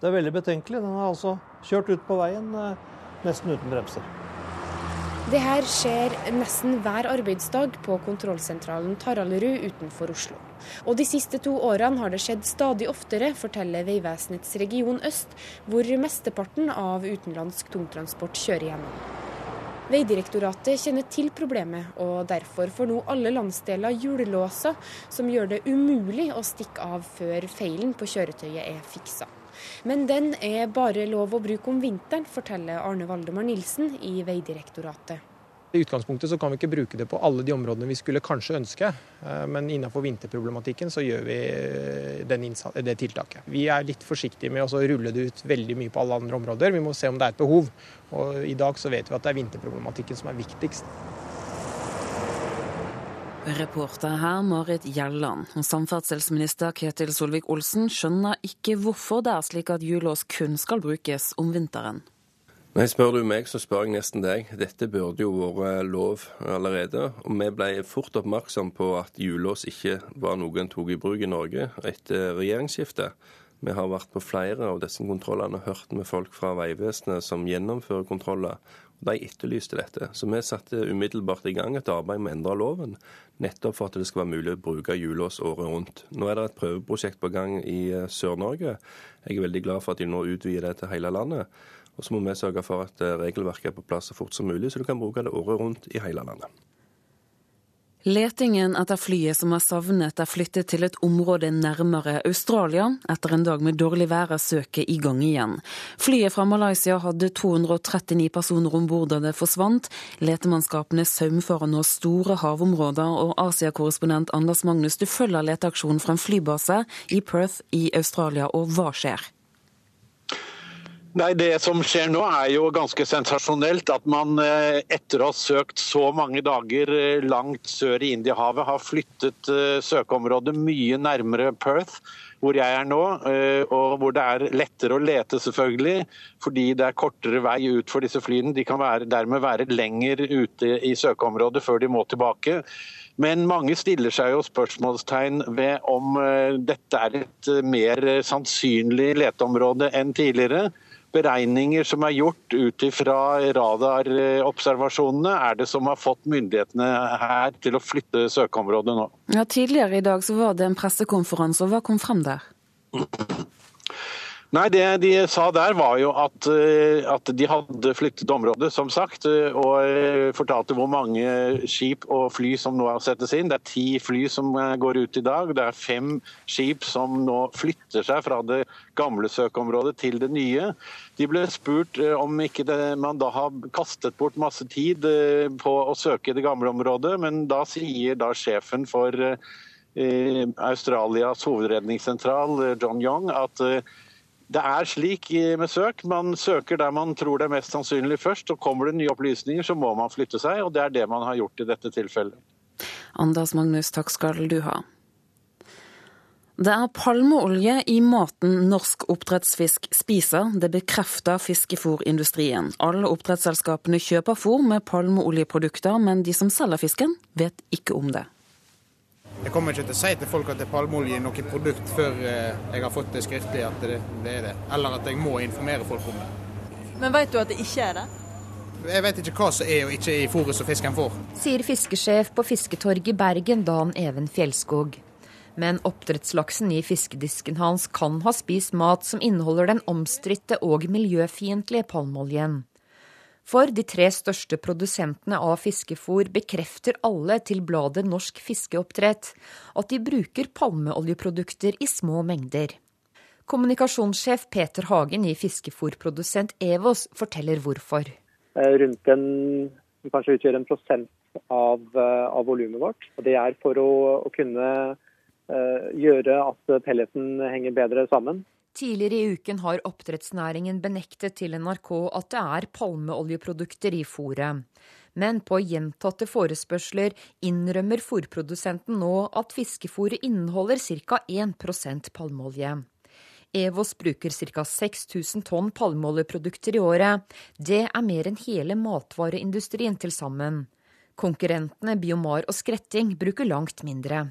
det er veldig betenkelig. Den har altså kjørt ut på veien uh, nesten uten bremser. Det her skjer nesten hver arbeidsdag på kontrollsentralen Taraldrud utenfor Oslo. Og de siste to årene har det skjedd stadig oftere, forteller Vegvesenets region øst, hvor mesteparten av utenlandsk tungtransport kjører gjennom. Vegdirektoratet kjenner til problemet, og derfor får nå alle landsdeler hjullåser som gjør det umulig å stikke av før feilen på kjøretøyet er fiksa. Men den er bare lov å bruke om vinteren, forteller Arne Valdemar Nilsen i Vegdirektoratet. I utgangspunktet så kan vi ikke bruke det på alle de områdene vi skulle kanskje ønske, eh, men innenfor vinterproblematikken så gjør vi eh, det tiltaket. Vi er litt forsiktige med å rulle det ut veldig mye på alle andre områder. Vi må se om det er et behov. Og I dag så vet vi at det er vinterproblematikken som er viktigst. Reporter her Marit Gjelland. Samferdselsminister Ketil Solvik-Olsen skjønner ikke hvorfor det er slik at hjullås kun skal brukes om vinteren. Nei, Spør du meg, så spør jeg nesten deg. Dette burde jo vært lov allerede. Og vi ble fort oppmerksom på at hjullås ikke var noe en tok i bruk i Norge etter regjeringsskiftet. Vi har vært på flere av disse kontrollene og hørt med folk fra Vegvesenet som gjennomfører kontroller. og De etterlyste dette. Så vi satte umiddelbart i gang et arbeid med å endre loven, nettopp for at det skal være mulig å bruke hjullås året rundt. Nå er det et prøveprosjekt på gang i eh, Sør-Norge. Jeg er veldig glad for at de nå utvider det til hele landet. Og så må vi sørge for at eh, regelverket er på plass så fort som mulig, så du kan bruke det året rundt i hele landet. Letingen etter flyet som er savnet er flyttet til et område nærmere Australia. Etter en dag med dårlig vær er søket i gang igjen. Flyet fra Malaysia hadde 239 personer om bord da det forsvant. Letemannskapene saumfarer nå store havområder, og Asia-korrespondent Anders Magnus, du følger leteaksjonen fra en flybase i Perth i Australia, og hva skjer? Nei, Det som skjer nå er jo ganske sensasjonelt. At man eh, etter å ha søkt så mange dager eh, langt sør i Indiahavet, har flyttet eh, søkeområdet mye nærmere Perth, hvor jeg er nå. Og hvor det er lettere å lete, selvfølgelig, fordi det er kortere vei ut for disse flyene. De kan være, dermed være lenger ute i søkeområdet før de må tilbake. Men mange stiller seg jo spørsmålstegn ved om dette er et mer sannsynlig leteområde enn tidligere beregninger som er gjort ut ifra radarobservasjonene, er det som har fått myndighetene her til å flytte søkeområdet nå. Ja, Tidligere i dag så var det en pressekonferanse, og hva kom frem der? Nei, Det de sa der var jo at, eh, at, de hadde flyttet området, som sagt. Eh, og eh, fortalte hvor mange skip og fly som nå settes inn. Det er ti fly som går ut i dag. Det er fem skip som nå flytter seg fra det gamle søkeområdet til det nye. De ble spurt om ikke det, man da har kastet bort masse tid på å søke det gamle området, men da sier da sjefen for Australias hovedredningssentral, John Young, at det er slik med søk. Man søker der man tror det er mest sannsynlig først. og Kommer det nye opplysninger, så må man flytte seg. og Det er det man har gjort i dette tilfellet. Anders Magnus, takk skal du ha. Det er palmeolje i maten norsk oppdrettsfisk spiser. Det bekrefter fiskefôrindustrien. Alle oppdrettsselskapene kjøper fôr med palmeoljeprodukter, men de som selger fisken, vet ikke om det. Jeg kommer ikke til å si til folk at det er palmeolje i noe produkt før eh, jeg har fått det skriftlig at det, det, er det. Eller at jeg må informere folk om det. Men vet du at det ikke er det? Jeg vet ikke hva som er og ikke er i fôret som fisken får. Sier fiskesjef på Fisketorget i Bergen, Dan Even Fjellskog. Men oppdrettslaksen i fiskedisken hans kan ha spist mat som inneholder den omstridte og miljøfiendtlige palmeoljen. For de tre største produsentene av fiskefôr bekrefter alle til bladet Norsk fiskeoppdrett at de bruker palmeoljeprodukter i små mengder. Kommunikasjonssjef Peter Hagen i fiskefôrprodusent Evos forteller hvorfor. Eh, rundt en, kanskje utgjør en prosent av, eh, av volumet vårt. Og det er for å, å kunne uh, gjøre at pelleten henger bedre sammen. Tidligere i uken har oppdrettsnæringen benektet til NRK at det er palmeoljeprodukter i fôret. Men på gjentatte forespørsler innrømmer fôrprodusenten nå at fiskefôret inneholder ca. 1% palmeolje. Evos bruker ca. 6000 tonn palmeoljeprodukter i året. Det er mer enn hele matvareindustrien til sammen. Konkurrentene Biomar og Skretting bruker langt mindre.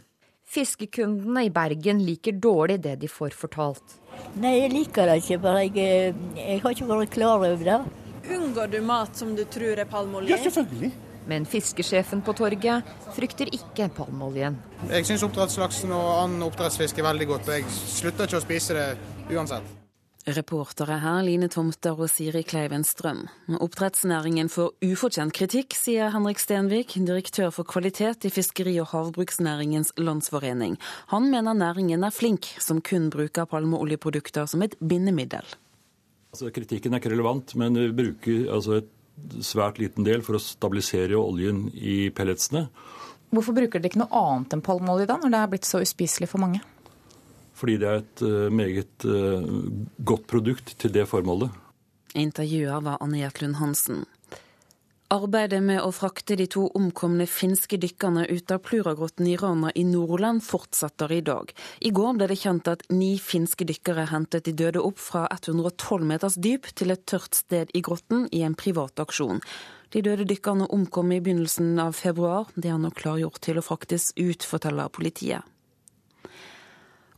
Fiskekundene i Bergen liker dårlig det de får fortalt. Nei, jeg liker det ikke, bare jeg, jeg har ikke vært klar over det. Unngår du mat som du tror er palmeolje? Ja, selvfølgelig. Men fiskesjefen på torget frykter ikke palmeoljen. Jeg syns oppdrettslaksen og annen oppdrettsfisk er veldig godt, og jeg slutter ikke å spise det uansett. Reportere her Line Tomter og Siri Kleiven Strøm. Oppdrettsnæringen får ufortjent kritikk, sier Henrik Stenvik, direktør for kvalitet i Fiskeri- og havbruksnæringens landsforening. Han mener næringen er flink, som kun bruker palmeoljeprodukter som et bindemiddel. Altså, kritikken er ikke relevant, men vi bruker altså, et svært liten del for å stabilisere oljen i pelletsene. Hvorfor bruker dere ikke noe annet enn palmeolje da, når det er blitt så uspiselig for mange? Fordi det er et eh, meget eh, godt produkt til det formålet. Intervjuer var Anne Gjertlund Hansen. Arbeidet med å frakte de to omkomne finske dykkerne ut av Pluragrotten i Rana i Nordland fortsetter i dag. I går ble det kjent at ni finske dykkere hentet de døde opp fra 112 meters dyp til et tørt sted i grotten i en privat aksjon. De døde dykkerne omkom i begynnelsen av februar. Det er nå klargjort til å fraktes ut, forteller politiet.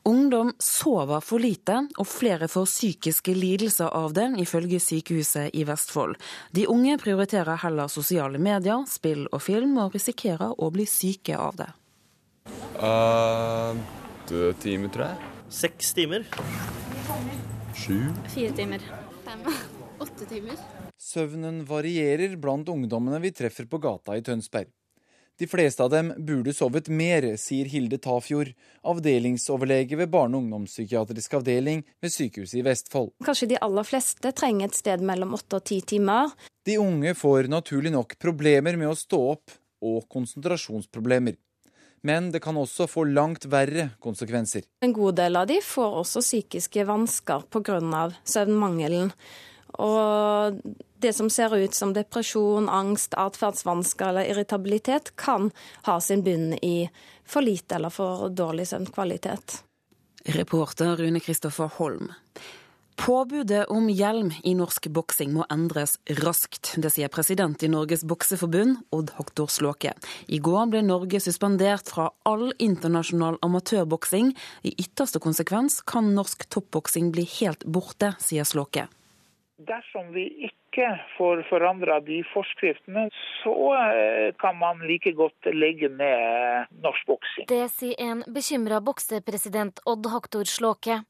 Ungdom sover for lite, og flere får psykiske lidelser av det, ifølge sykehuset i Vestfold. De unge prioriterer heller sosiale medier, spill og film, og risikerer å bli syke av det. Uh, timer, tror jeg. Seks timer. Sju. Fire timer. Fem. Åtte timer. Søvnen varierer blant ungdommene vi treffer på gata i Tønsberg. De fleste av dem burde sovet mer, sier Hilde Tafjord, avdelingsoverlege ved barne- og ungdomspsykiatrisk avdeling ved Sykehuset i Vestfold. Kanskje de aller fleste trenger et sted mellom åtte og ti timer. De unge får naturlig nok problemer med å stå opp, og konsentrasjonsproblemer. Men det kan også få langt verre konsekvenser. En god del av de får også psykiske vansker pga. søvnmangelen. Og det som ser ut som depresjon, angst, atferdsvansker eller irritabilitet, kan ha sin bunn i for lite eller for dårlig søvnkvalitet. Reporter Rune Kristoffer Holm. Påbudet om hjelm i norsk boksing må endres raskt. Det sier president i Norges bokseforbund, Odd Hoktor Slåke. I går ble Norge suspendert fra all internasjonal amatørboksing. I ytterste konsekvens kan norsk toppboksing bli helt borte, sier Slåke. Dersom vi ikke får forandra de forskriftene, så eh, kan man like godt legge ned norsk boksing. Det sier en bekymra boksepresident Odd Haktor Slåke.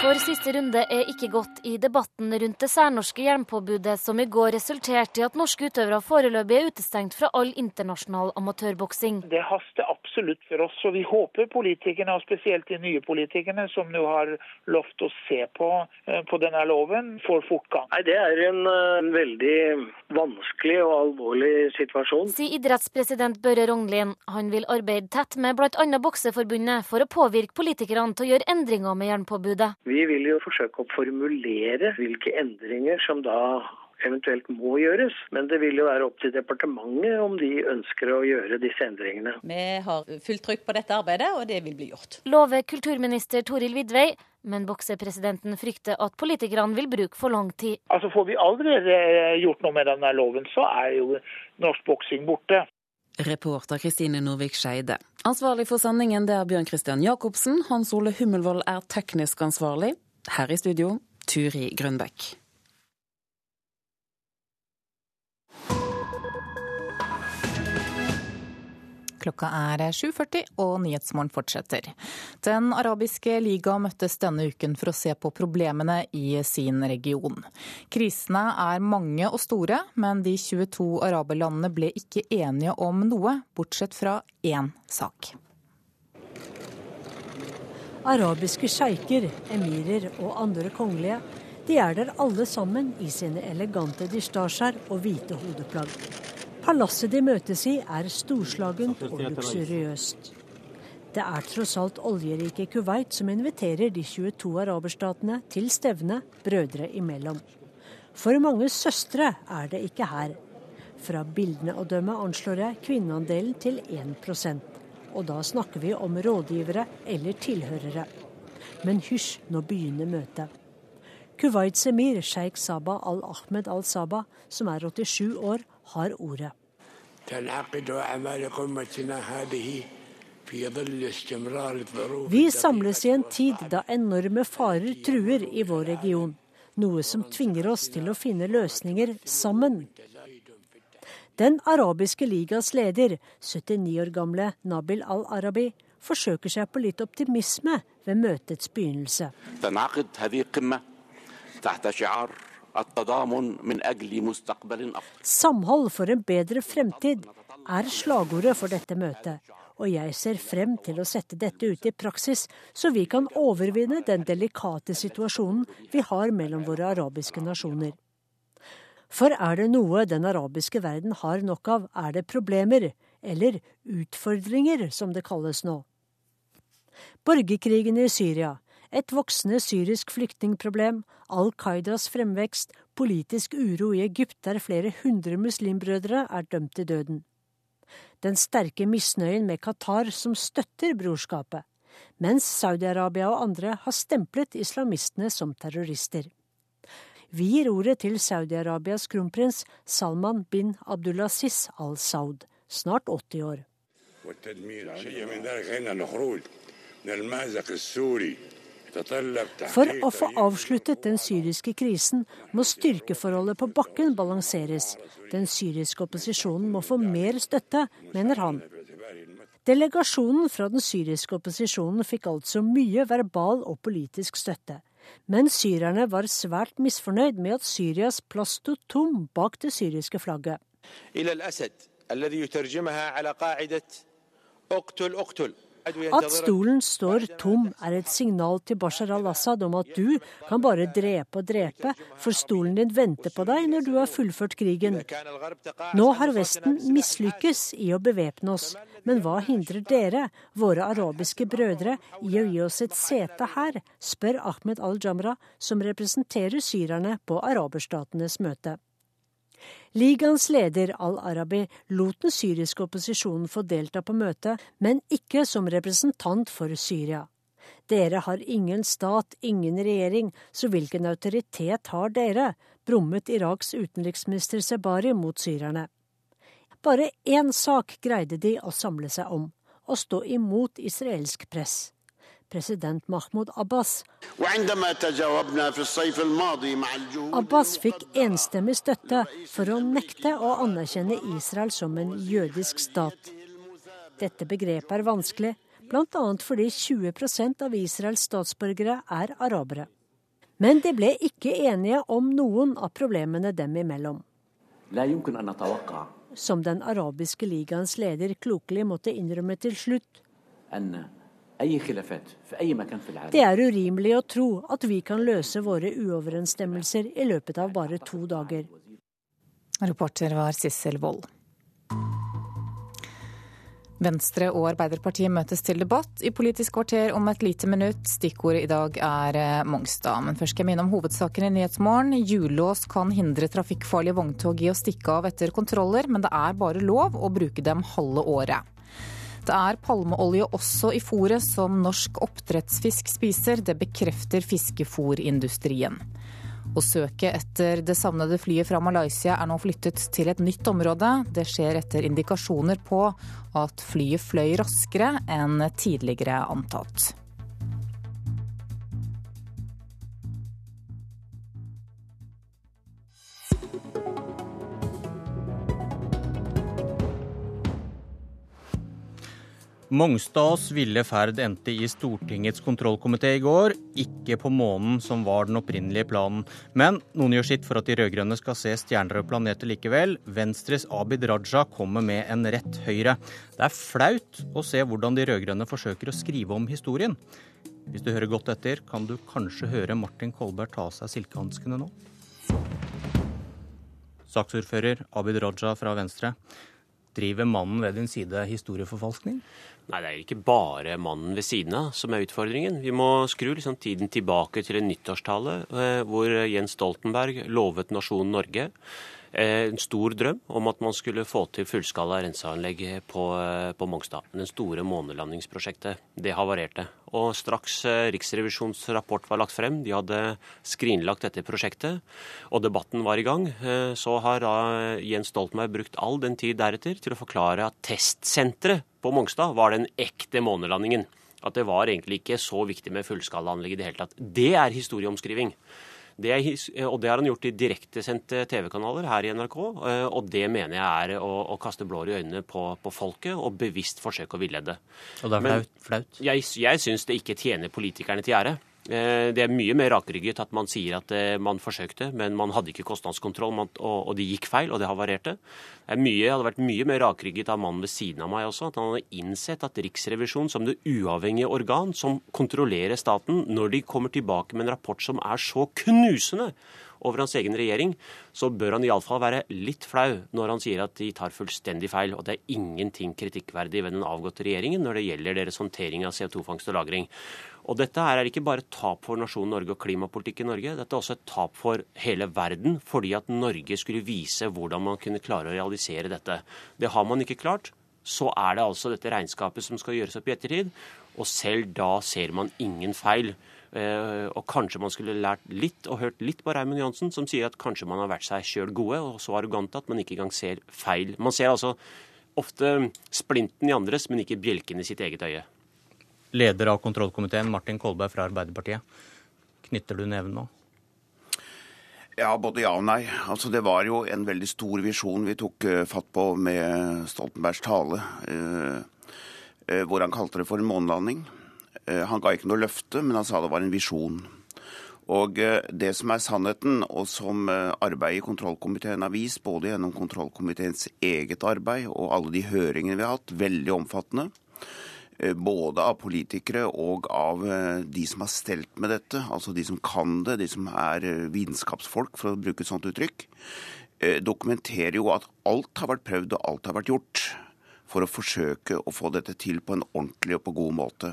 For siste runde er ikke gått i debatten rundt det særnorske hjelmpåbudet som i går resulterte i at norske utøvere foreløpig er utestengt fra all internasjonal amatørboksing. Det haster absolutt for oss, og vi håper politikerne, og spesielt de nye politikerne som nå har lovt å se på, eh, på denne loven, får fortgang. Nei, Det er en uh, veldig vanskelig og alvorlig situasjon. Sier idrettspresident Børre Rognlien. Han vil arbeide tett med bl.a. Bokseforbundet for å påvirke politikerne til å gjøre endringer med jernpåbudet. Vi vil jo forsøke å formulere hvilke endringer som da eventuelt må gjøres, men det vil jo være opp til departementet om de ønsker å gjøre disse endringene. Vi har fullt trykk på dette arbeidet, og det vil bli gjort. Lover kulturminister Toril Vidvei, men boksepresidenten frykter at politikerne vil bruke for lang tid. Altså Får vi aldri eh, gjort noe med denne loven, så er jo norsk boksing borte. Reporter Kristine Norvik Skeide. Ansvarlig for sendingen det er Bjørn Christian Jacobsen. Hans Ole Hummelvold er teknisk ansvarlig. Her i studio, Turi Grønbekk. Klokka er 7.40 og Nyhetsmorgen fortsetter. Den arabiske liga møttes denne uken for å se på problemene i sin region. Krisene er mange og store, men de 22 araberlandene ble ikke enige om noe, bortsett fra én sak. Arabiske sjeiker, emirer og andre kongelige, de er der alle sammen i sine elegante distasjer og hvite hodeplagg. Palasset de møtes i er storslagent og luksuriøst. Det er tross alt oljerike Kuwait som inviterer de 22 araberstatene til stevne brødre imellom. For mange søstre er det ikke her. Fra bildene å dømme anslår jeg kvinneandelen til 1% Og da snakker vi om rådgivere eller tilhørere. Men hysj, nå begynner møtet. Kuwaits emir sjeik Saba al-Ahmed al-Saba, som er 87 år, har ordet. Vi samles i en tid da enorme farer truer i vår region, noe som tvinger oss til å finne løsninger sammen. Den arabiske ligas leder, 79 år gamle Nabil al-Arabi, forsøker seg på litt optimisme ved møtets begynnelse. Samhold for en bedre fremtid er slagordet for dette møtet. Og jeg ser frem til å sette dette ut i praksis, så vi kan overvinne den delikate situasjonen vi har mellom våre arabiske nasjoner. For er det noe den arabiske verden har nok av, er det problemer, eller utfordringer som det kalles nå. Borgerkrigen i Syria, et voksende syrisk flyktningproblem, Al Qaidas fremvekst, politisk uro i Egypt der flere hundre muslimbrødre er dømt til døden. Den sterke misnøyen med Qatar som støtter brorskapet, mens Saudi-Arabia og andre har stemplet islamistene som terrorister. Vi gir ordet til Saudi-Arabias kronprins Salman bin Abdulaziz al-Saud, snart 80 år. For å få avsluttet den syriske krisen må styrkeforholdet på bakken balanseres. Den syriske opposisjonen må få mer støtte, mener han. Delegasjonen fra den syriske opposisjonen fikk altså mye verbal og politisk støtte. Men syrerne var svært misfornøyd med at Syrias plass sto tom bak det syriske flagget. At stolen står tom er et signal til Bashar al-Assad om at du kan bare drepe og drepe, for stolen din venter på deg når du har fullført krigen. Nå har Vesten mislykkes i å bevæpne oss, men hva hindrer dere, våre arabiske brødre, i å gi oss et sete her, spør Ahmed al-Jamra, som representerer syrerne på araberstatenes møte. Ligaens leder al-Arabi lot den syriske opposisjonen få delta på møtet, men ikke som representant for Syria. Dere har ingen stat, ingen regjering, så hvilken autoritet har dere? brummet Iraks utenriksminister Sebari mot syrerne. Bare én sak greide de å samle seg om, å stå imot israelsk press president Mahmoud Abbas. Abbas fikk enstemmig støtte for å nekte å anerkjenne Israel som en jødisk stat. Dette begrepet er vanskelig, bl.a. fordi 20% av Israels statsborgere er arabere. Men de ble ikke enige om noen av problemene dem imellom. Som den arabiske ligaens leder klokelig måtte innrømme til slutt. Det er urimelig å tro at vi kan løse våre uoverensstemmelser i løpet av bare to dager. Reporter var Sissel Wold. Venstre og Arbeiderpartiet møtes til debatt i Politisk kvarter om et lite minutt. Stikkordet i dag er eh, Mongstad. Men først skal jeg minne om hovedsaken i Nyhetsmorgen. Hjullås kan hindre trafikkfarlige vogntog i å stikke av etter kontroller, men det er bare lov å bruke dem halve året. Det er palmeolje også i fôret som norsk oppdrettsfisk spiser. Det bekrefter fiskefôrindustrien. Og søket etter det savnede flyet fra Malaysia er nå flyttet til et nytt område. Det skjer etter indikasjoner på at flyet fløy raskere enn tidligere antatt. Mongstads ville ferd endte i Stortingets kontrollkomité i går, ikke på månen, som var den opprinnelige planen. Men noen gjør sitt for at de rød-grønne skal se stjerner og planeter likevel. Venstres Abid Raja kommer med en rett høyre. Det er flaut å se hvordan de rød-grønne forsøker å skrive om historien. Hvis du hører godt etter, kan du kanskje høre Martin Kolberg ta av seg silkehanskene nå. Saksordfører Abid Raja fra Venstre. Driver mannen ved din side historieforfalskning? Nei, det er ikke bare mannen ved siden av som er utfordringen. Vi må skru liksom tiden tilbake til en nyttårstale eh, hvor Jens Stoltenberg lovet nasjonen Norge en stor drøm om at man skulle få til fullskala renseanlegg på, eh, på Mongstad. Den store månelandingsprosjektet. Det havarerte. Og straks eh, Riksrevisjonens rapport var lagt frem, de hadde skrinlagt dette prosjektet, og debatten var i gang, så har da Jens Stoltenberg brukt all den tid deretter til å forklare at testsenteret på Mongstad var den ekte månelandingen. At det var egentlig ikke så viktig med fullskalaanlegg i det hele tatt. Det er historieomskriving. Det er, og det har han gjort i direktesendte TV-kanaler her i NRK. Eh, og det mener jeg er å, å kaste blår i øynene på, på, folket og bevisst forsøke å villede. Og det er flaut? flaut. Jeg, jeg syns det ikke tjener politikerne til ære. Eh, det er mye mer rakrygget at man sier at eh, man forsøkte, men man hadde ikke kostnadskontroll, og det gikk feil, og det havarerte. Det mye, hadde vært mye mer rakrygget av mannen ved siden av meg også, at han hadde innsett at Riksrevisjonen som det uavhengige organ som kontrollerer staten, når de kommer tilbake med en rapport som er så knusende over hans egen regjering, så bør han iallfall være litt flau når han sier at de tar fullstendig feil. Og det er ingenting kritikkverdig ved den avgåtte regjeringen når det gjelder deres håndtering av CO2-fangst og -lagring. Og dette her er ikke bare tap for nasjonen Norge og klimapolitikk i Norge. Dette er også et tap for hele verden, fordi at Norge skulle vise hvordan man kunne klare å realisere dette. Det har man ikke klart. Så er det altså dette regnskapet som skal gjøres opp i ettertid. Og selv da ser man ingen feil. Eh, og kanskje man skulle lært litt og hørt litt på Raymond Johansen, som sier at kanskje man har vært seg sjøl gode og så arrogante at man ikke engang ser feil. Man ser altså ofte splinten i andres, men ikke bjelken i sitt eget øye leder av kontrollkomiteen, Martin Kolberg fra Arbeiderpartiet. Knytter du neven nå? Ja, både ja og nei. Altså, det var jo en veldig stor visjon vi tok uh, fatt på med Stoltenbergs tale, uh, uh, hvor han kalte det for en månelanding. han ga ikke noe løfte, men han sa det var en visjon. Og Det som er sannheten, og som arbeidet i kontrollkomiteen har vist, både gjennom kontrollkomiteens eget arbeid og alle de høringene vi har hatt, veldig omfattende, både av politikere og av eh, de som har stelt med dette, altså de som kan det, de som er eh, vitenskapsfolk, for å bruke et sånt uttrykk, dokumenterer jo at alt har vært prøvd og alt har vært gjort for å forsøke å få dette til på en ordentlig og på god måte.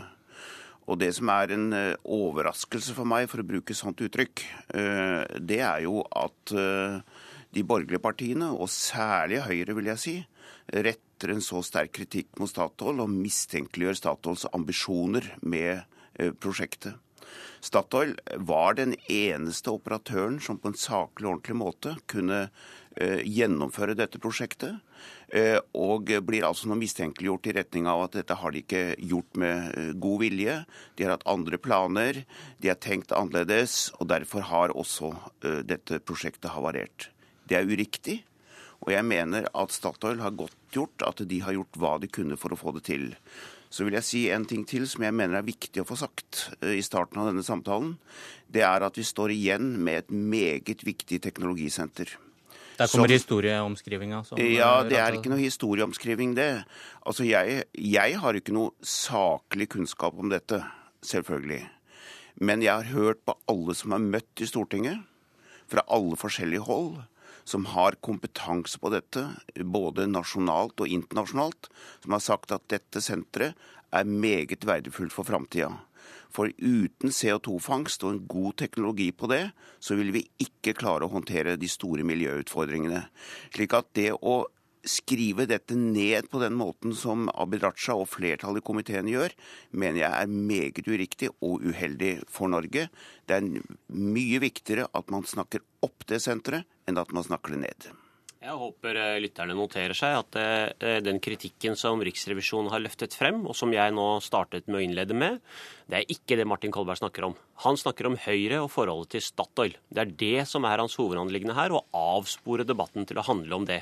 Og Det som er en overraskelse for meg, for å bruke sånt uttrykk, det er jo at de borgerlige partiene, og særlig Høyre, vil jeg si, rett retter en så sterk kritikk mot Statoil og mistenkeliggjør Statoils ambisjoner med eh, prosjektet. Statoil var den eneste operatøren som på en saklig og ordentlig måte kunne eh, gjennomføre dette prosjektet. Eh, og blir altså nå mistenkeliggjort i retning av at dette har de ikke gjort med god vilje. De har hatt andre planer, de har tenkt annerledes, og derfor har også dette prosjektet havarert. Det er uriktig. Og jeg mener at Statoil har godt gjort at de har gjort hva de kunne for å få det til. så vil jeg si en ting til som jeg mener er viktig å få sagt i starten av denne samtalen. Det er at vi står igjen med et meget viktig teknologisenter. Der kommer historieomskrivinga? Ja, det er ikke noe historieomskriving, det. Altså, jeg, jeg har ikke noe saklig kunnskap om dette, selvfølgelig. Men jeg har hørt på alle som er møtt i Stortinget, fra alle forskjellige hold, som har kompetanse på dette, både nasjonalt og internasjonalt, som har sagt at dette senteret er meget verdifullt for framtida. For uten CO2-fangst og en god teknologi på det, så vil vi ikke klare å håndtere de store miljøutfordringene. Slik at det å skrive dette ned på den måten som Abid Raja og flertallet i komiteen gjør, mener jeg er meget uriktig og uheldig for Norge. Det er mye viktigere at man snakker opp det senteret, enn at man snakker det ned. Jeg håper eh, lytterne noterer seg at eh, den kritikken som Riksrevisjonen har løftet frem, og som jeg nå startet med å innlede med, det er ikke det Martin Kolberg snakker om. Han snakker om Høyre og forholdet til Statoil. Det er det som er hans hovedanliggende her, å avspore debatten til å handle om det.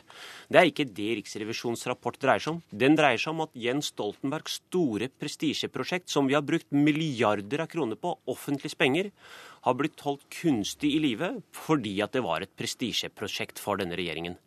Det er ikke det Riksrevisjonens rapport dreier seg om. Den dreier seg om at Jens Stoltenbergs store prestisjeprosjekt, som vi har brukt milliarder av kroner på, offentlige penger, har blitt holdt kunstig i live fordi at det var et prestisjeprosjekt for denne regjeringen.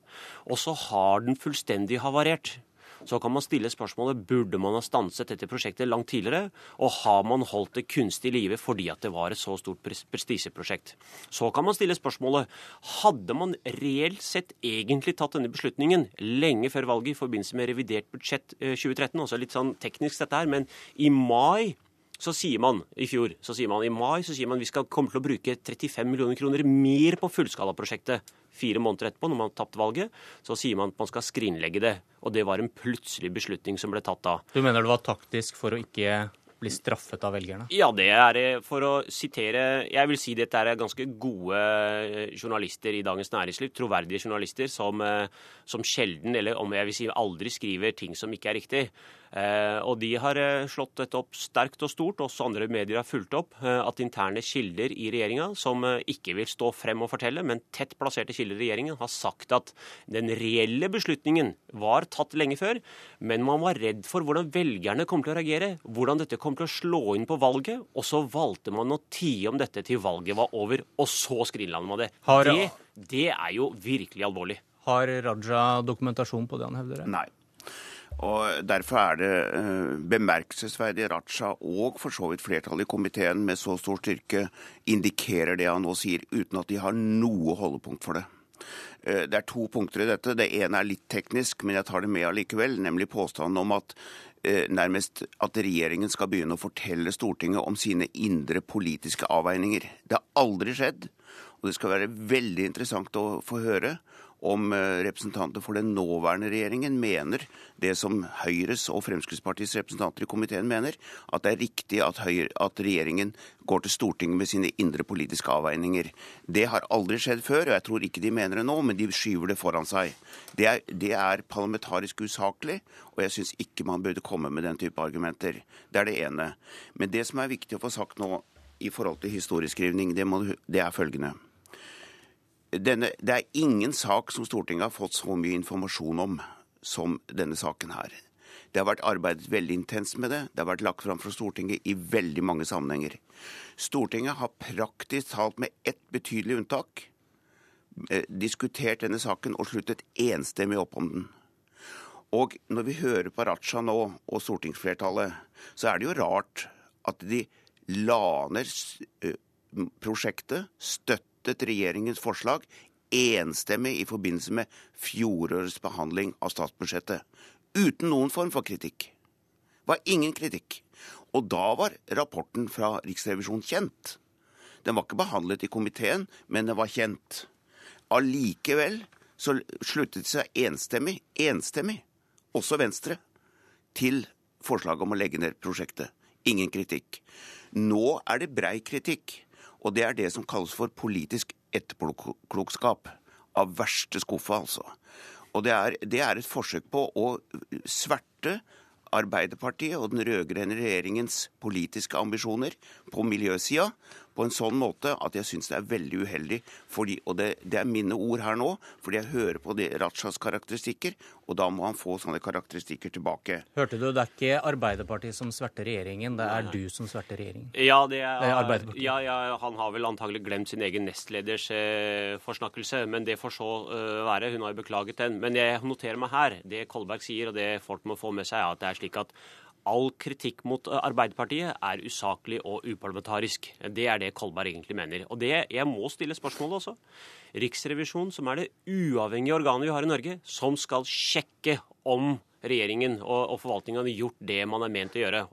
Og så har den fullstendig havarert. Så kan man stille spørsmålet burde man ha stanset dette prosjektet langt tidligere, og har man holdt det kunstig i live fordi at det var et så stort prestisjeprosjekt. Så kan man stille spørsmålet hadde man reelt sett egentlig tatt denne beslutningen lenge før valget i forbindelse med revidert budsjett 2013, eh, også litt sånn teknisk dette her, men i mai så sier man i fjor, så sier man i mai så sier man vi skal komme til å bruke 35 millioner kroner mer på fullskalaprosjektet. Fire måneder etterpå, når man har tapt valget, så sier man at man skal skrinlegge det. Og det var en plutselig beslutning som ble tatt da. Du mener det var taktisk for å ikke bli straffet av velgerne? Ja, det er for å sitere Jeg vil si dette er ganske gode journalister i Dagens Næringsliv, troverdige journalister som, eh, som sjelden, eller om jeg vil si aldri, skriver ting som ikke er riktig. Eh, og de har eh, slått dette opp sterkt og stort, også andre medier har fulgt opp, eh, at interne kilder i regjeringa, som ikke vil stå frem og fortelle, men tett plasserte kilder i regjeringen, har sagt at den reelle beslutningen var tatt lenge før, men man var redd for hvordan velgerne kom til å reagere, hvordan dette kom til å slå inn på valget, og så valgte man å tie om dette til valget var over, og så skrinla man det. Det. Det er jo virkelig alvorlig. Har Raja dokumentasjon på det han hevder? Nei. Og Derfor er det uh, bemerkelsesverdig Raja og for så vidt flertallet i komiteen med så stor styrke indikerer det han nå sier, uten at de har noe holdepunkt for det. Uh, det er to punkter i dette. Det ene er litt teknisk, men jeg tar det med allikevel. Nemlig påstanden om at uh, nærmest at regjeringen skal begynne å fortelle Stortinget om sine indre politiske avveininger. Det har aldri skjedd. Og det skal være veldig interessant å få høre om eh, representanter for den nåværende regjeringen mener det som Høyres og Fremskrittspartiets representanter i komiteen mener, at det er riktig at, Høyre, at regjeringen går til Stortinget med sine indre politiske avveininger. Det har aldri skjedd før, og jeg tror ikke de mener det nå, men de skyver det foran seg. Det er, det er parlamentarisk usaklig, og jeg syns ikke man burde komme med den type argumenter. Det er det ene. Men det som er viktig å få sagt nå i forhold til historieskrivning, det, må, det er følgende denne, det er ingen sak som Stortinget har fått så mye informasjon om som denne saken her. Det har vært arbeidet veldig intenst med det. Det har vært lagt fram fra Stortinget i veldig mange sammenhenger. Stortinget har praktisk talt med ett betydelig unntak eh, diskutert denne saken og sluttet enstemmig opp om den. Og når vi hører på Raja nå og stortingsflertallet, så er det jo rart at de la ned eh, prosjektet, støttet støttet regjeringens forslag enstemmig i forbindelse med fjorårets behandling av statsbudsjettet. Uten noen form for kritikk. Det var ingen kritikk. Og da var rapporten fra Riksrevisjonen kjent. Den var ikke behandlet i komiteen, men den var kjent. Allikevel så sluttet de seg enstemmig, enstemmig, også Venstre, til forslaget om å legge ned prosjektet. Ingen kritikk. Nå er det brei kritikk. Og det er det som kalles for politisk etterpåklokskap. Av verste skuffe, altså. Og det er, det er, et forsøk på å sverte Arbeiderpartiet og den rød-grønne regjeringens politiske ambisjoner på miljøsida på en sånn måte at jeg syns det er veldig uheldig. Fordi, og det, det, er mine ord her nå, fordi jeg hører på de Rajas karakteristikker, og da må han få sånne karakteristikker tilbake. Hørte du, det er ikke Arbeiderpartiet som sverter regjeringen, det er du som sverter regjeringen. Ja, det er, det er Arbeiderpartiet. Ja, ja, han har vel antagelig glemt sin egen nestleders eh, forsnakkelse, men det får så uh, være. Hun har jo beklaget den. Men jeg noterer meg her, det Kolberg sier, og det folk må få med seg, er at det er slik at all kritikk mot Arbeiderpartiet er usaklig og uparlamentarisk. Det er det Kolberg egentlig mener. Og det, jeg må stille spørsmålet også. Riksrevisjonen, som er det uavhengige organet vi har i Norge, som skal sjekke om regjeringen og, og forvaltningen har gjort det man er ment å gjøre.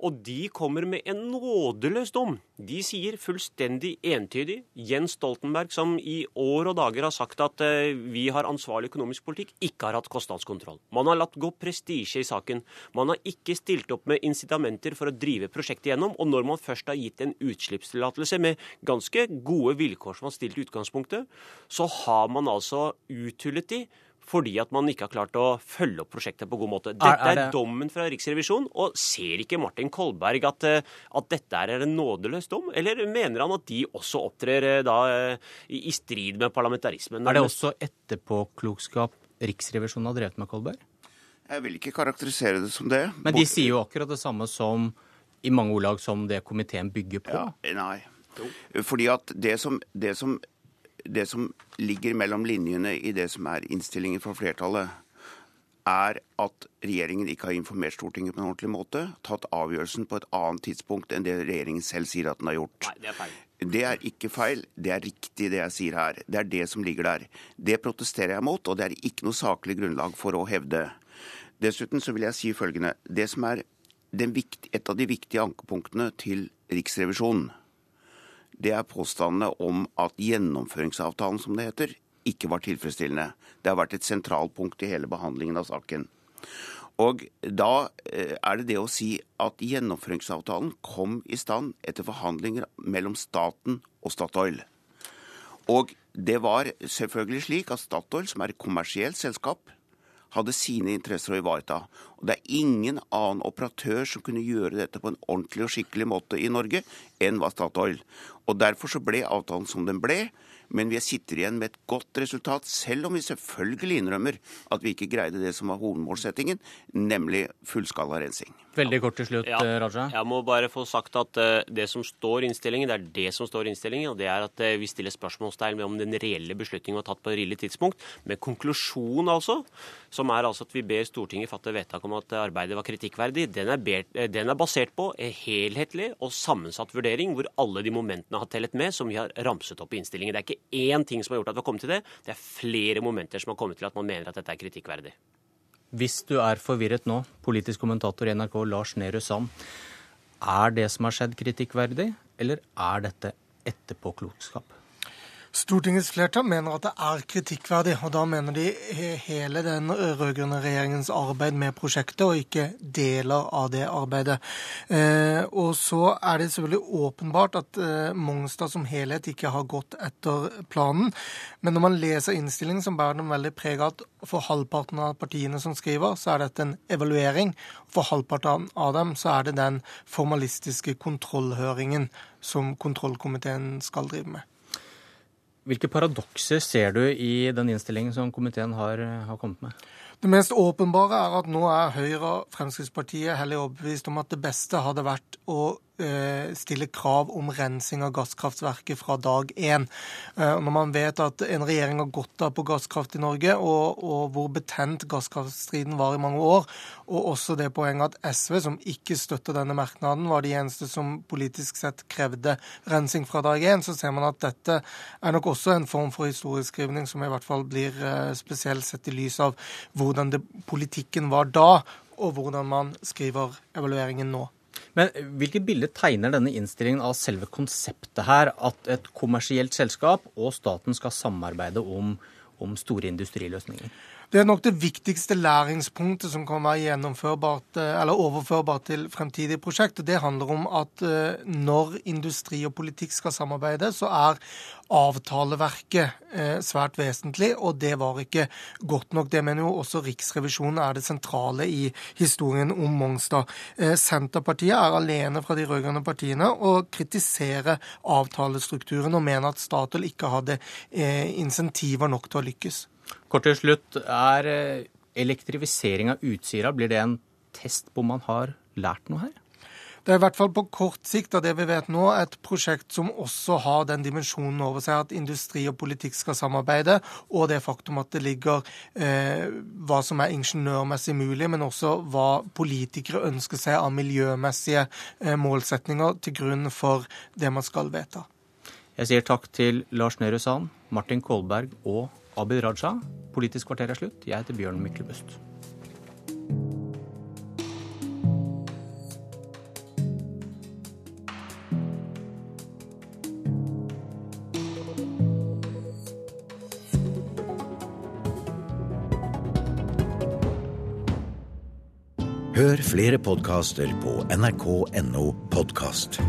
Og de kommer med en nådeløs dom. De sier fullstendig entydig Jens Stoltenberg, som i år og dager har sagt at uh, vi har ansvarlig økonomisk politikk, ikke har hatt kostnadskontroll. Man har latt gå prestisje i saken. Man har ikke stilt opp med incitamenter for å drive prosjektet gjennom. Og når man først har gitt en utslippstillatelse med ganske gode vilkår som man stilte i utgangspunktet, så har man altså uthullet de fordi at man ikke har klart å følge opp prosjektet på god måte. Dette er, er, er dommen fra Riksrevisjonen, og ser ikke Martin Kolberg at, eh, at, dette er en nådeløs dom, eller mener han at de også opptrer eh, da eh, i, i strid med parlamentarismen? Er det også etterpåklokskap Riksrevisjonen har drevet med, Kolberg? Jeg vil ikke karakterisere det som det. Men de sier jo akkurat det samme som i mange ordlag som det komiteen bygger på. Ja, nei. Fordi at det som, det som det som ligger mellom linjene i det som er innstillingen fra flertallet, er at regjeringen ikke har informert Stortinget på en ordentlig måte, tatt avgjørelsen på et annet tidspunkt enn det regjeringen selv sier at den har gjort. Nei, Det er feil. Det er ikke feil, det er riktig det jeg sier her. Det er det som ligger der. Det protesterer jeg mot, og det er ikke noe saklig grunnlag for å hevde. Dessuten så vil jeg si følgende. Det som er et av de viktige ankepunktene til Riksrevisjonen, det er påstandene om at gjennomføringsavtalen, som det heter, ikke var tilfredsstillende. Det har vært et sentralt punkt i hele behandlingen av saken. Og da eh, er det det å si at gjennomføringsavtalen kom i stand etter forhandlinger mellom staten og Statoil. Og det var selvfølgelig slik at Statoil, som er et kommersielt selskap, hadde sine interesser å ivareta. Og Det er ingen annen operatør som kunne gjøre dette på en ordentlig og skikkelig måte i Norge enn var Statoil. Og Derfor så ble avtalen som den ble. Men vi sitter igjen med et godt resultat, selv om vi selvfølgelig innrømmer at vi ikke greide det som var hovedmålsettingen, nemlig fullskala rensing. Veldig kort til slutt, ja, eh, Raja. Jeg må bare få sagt at uh, det som står i innstillingen, det er det som står i innstillingen. Og det er at uh, vi stiller spørsmålstegn ved om den reelle beslutningen var tatt på et rillig tidspunkt. Med konklusjonen, altså, som er altså at vi ber Stortinget fatte vedtak om at arbeidet var kritikkverdig. Den er, ber, den er basert på en helhetlig og sammensatt vurdering hvor alle de momentene har tellet med, som vi har ramset opp i innstillingen. Det er ikke én ting som har gjort at vi har kommet til det. Det er flere momenter som har kommet til at man mener at dette er kritikkverdig. Hvis du er forvirret nå, politisk kommentator i NRK Lars Nehru Sand, er det som har skjedd kritikkverdig, eller er dette etterpåklokskap? Stortingets flertall mener at det er kritikkverdig, og da mener de hele den rød-grønne regjeringens arbeid med prosjektet, og ikke deler av det arbeidet. Eh, og så er det selvfølgelig åpenbart at eh, Mongstad som helhet ikke har gått etter planen. Men når man leser innstillingen, som bærer den veldig preg av at for halvparten av partiene som skriver, så er dette en evaluering. For halvparten av dem så er det den formalistiske kontrollhøringen som kontrollkomiteen skal drive med. Hvilke paradokser ser du i den innstillingen som komiteen har, har kommet med? Det mest åpenbare er at nå er Høyre og Fremskrittspartiet heller overbevist om at det beste hadde vært å stille krav om rensing av gasskraftverket fra dag én. Eh, når man vet at en regjering har gått av på gasskraft i Norge, og, og hvor betent gasskraftstriden var i mange år, og også det poenget at SV, som ikke støtter denne merknaden, var de eneste som politisk sett krevde rensing fra dag én, så ser man at dette er nok også en form for historieskrivning som i hvert fall blir eh, spesielt sett i lys av hvordan det, politikken var da, og hvordan man skriver evalueringen nå. Men hvilket bilde tegner denne innstillingen av selve konseptet her, at et kommersielt selskap og staten skal samarbeide om, om store industriløsninger? Det er nok det viktigste læringspunktet som kan være gjennomførbart, eh, eller overførbart til fremtidige prosjekt. Det handler om at eh, når industri og politikk skal samarbeide, så er avtaleverket eh, svært vesentlig, og det var ikke godt nok. Det mener jo også Riksrevisjonen er det sentrale i historien om Mongstad. Senterpartiet er alene fra de rød-grønne partiene og kritiserer avtalestrukturen og mener at Statoil ikke hadde insentiver nok til å lykkes. Kort til slutt, er eh, elektrifisering av Utsira blir det en test på om man har lært noe her? Det er i hvert fall på kort sikt av det vi vet nå, et prosjekt som også har den dimensjonen over seg at industri og politikk skal samarbeide, og det faktum at det ligger eh, hva som er ingeniørmessig mulig, men også hva politikere ønsker seg av miljømessige eh, målsetninger til grunn for det man skal vedta. Jeg sier takk til Lars Nehru Sand, Martin Kolberg og Abid Raja. Politisk kvarter er slutt. Jeg heter Bjørn Myklebust. Hør flere podkaster på nrk.no podkast.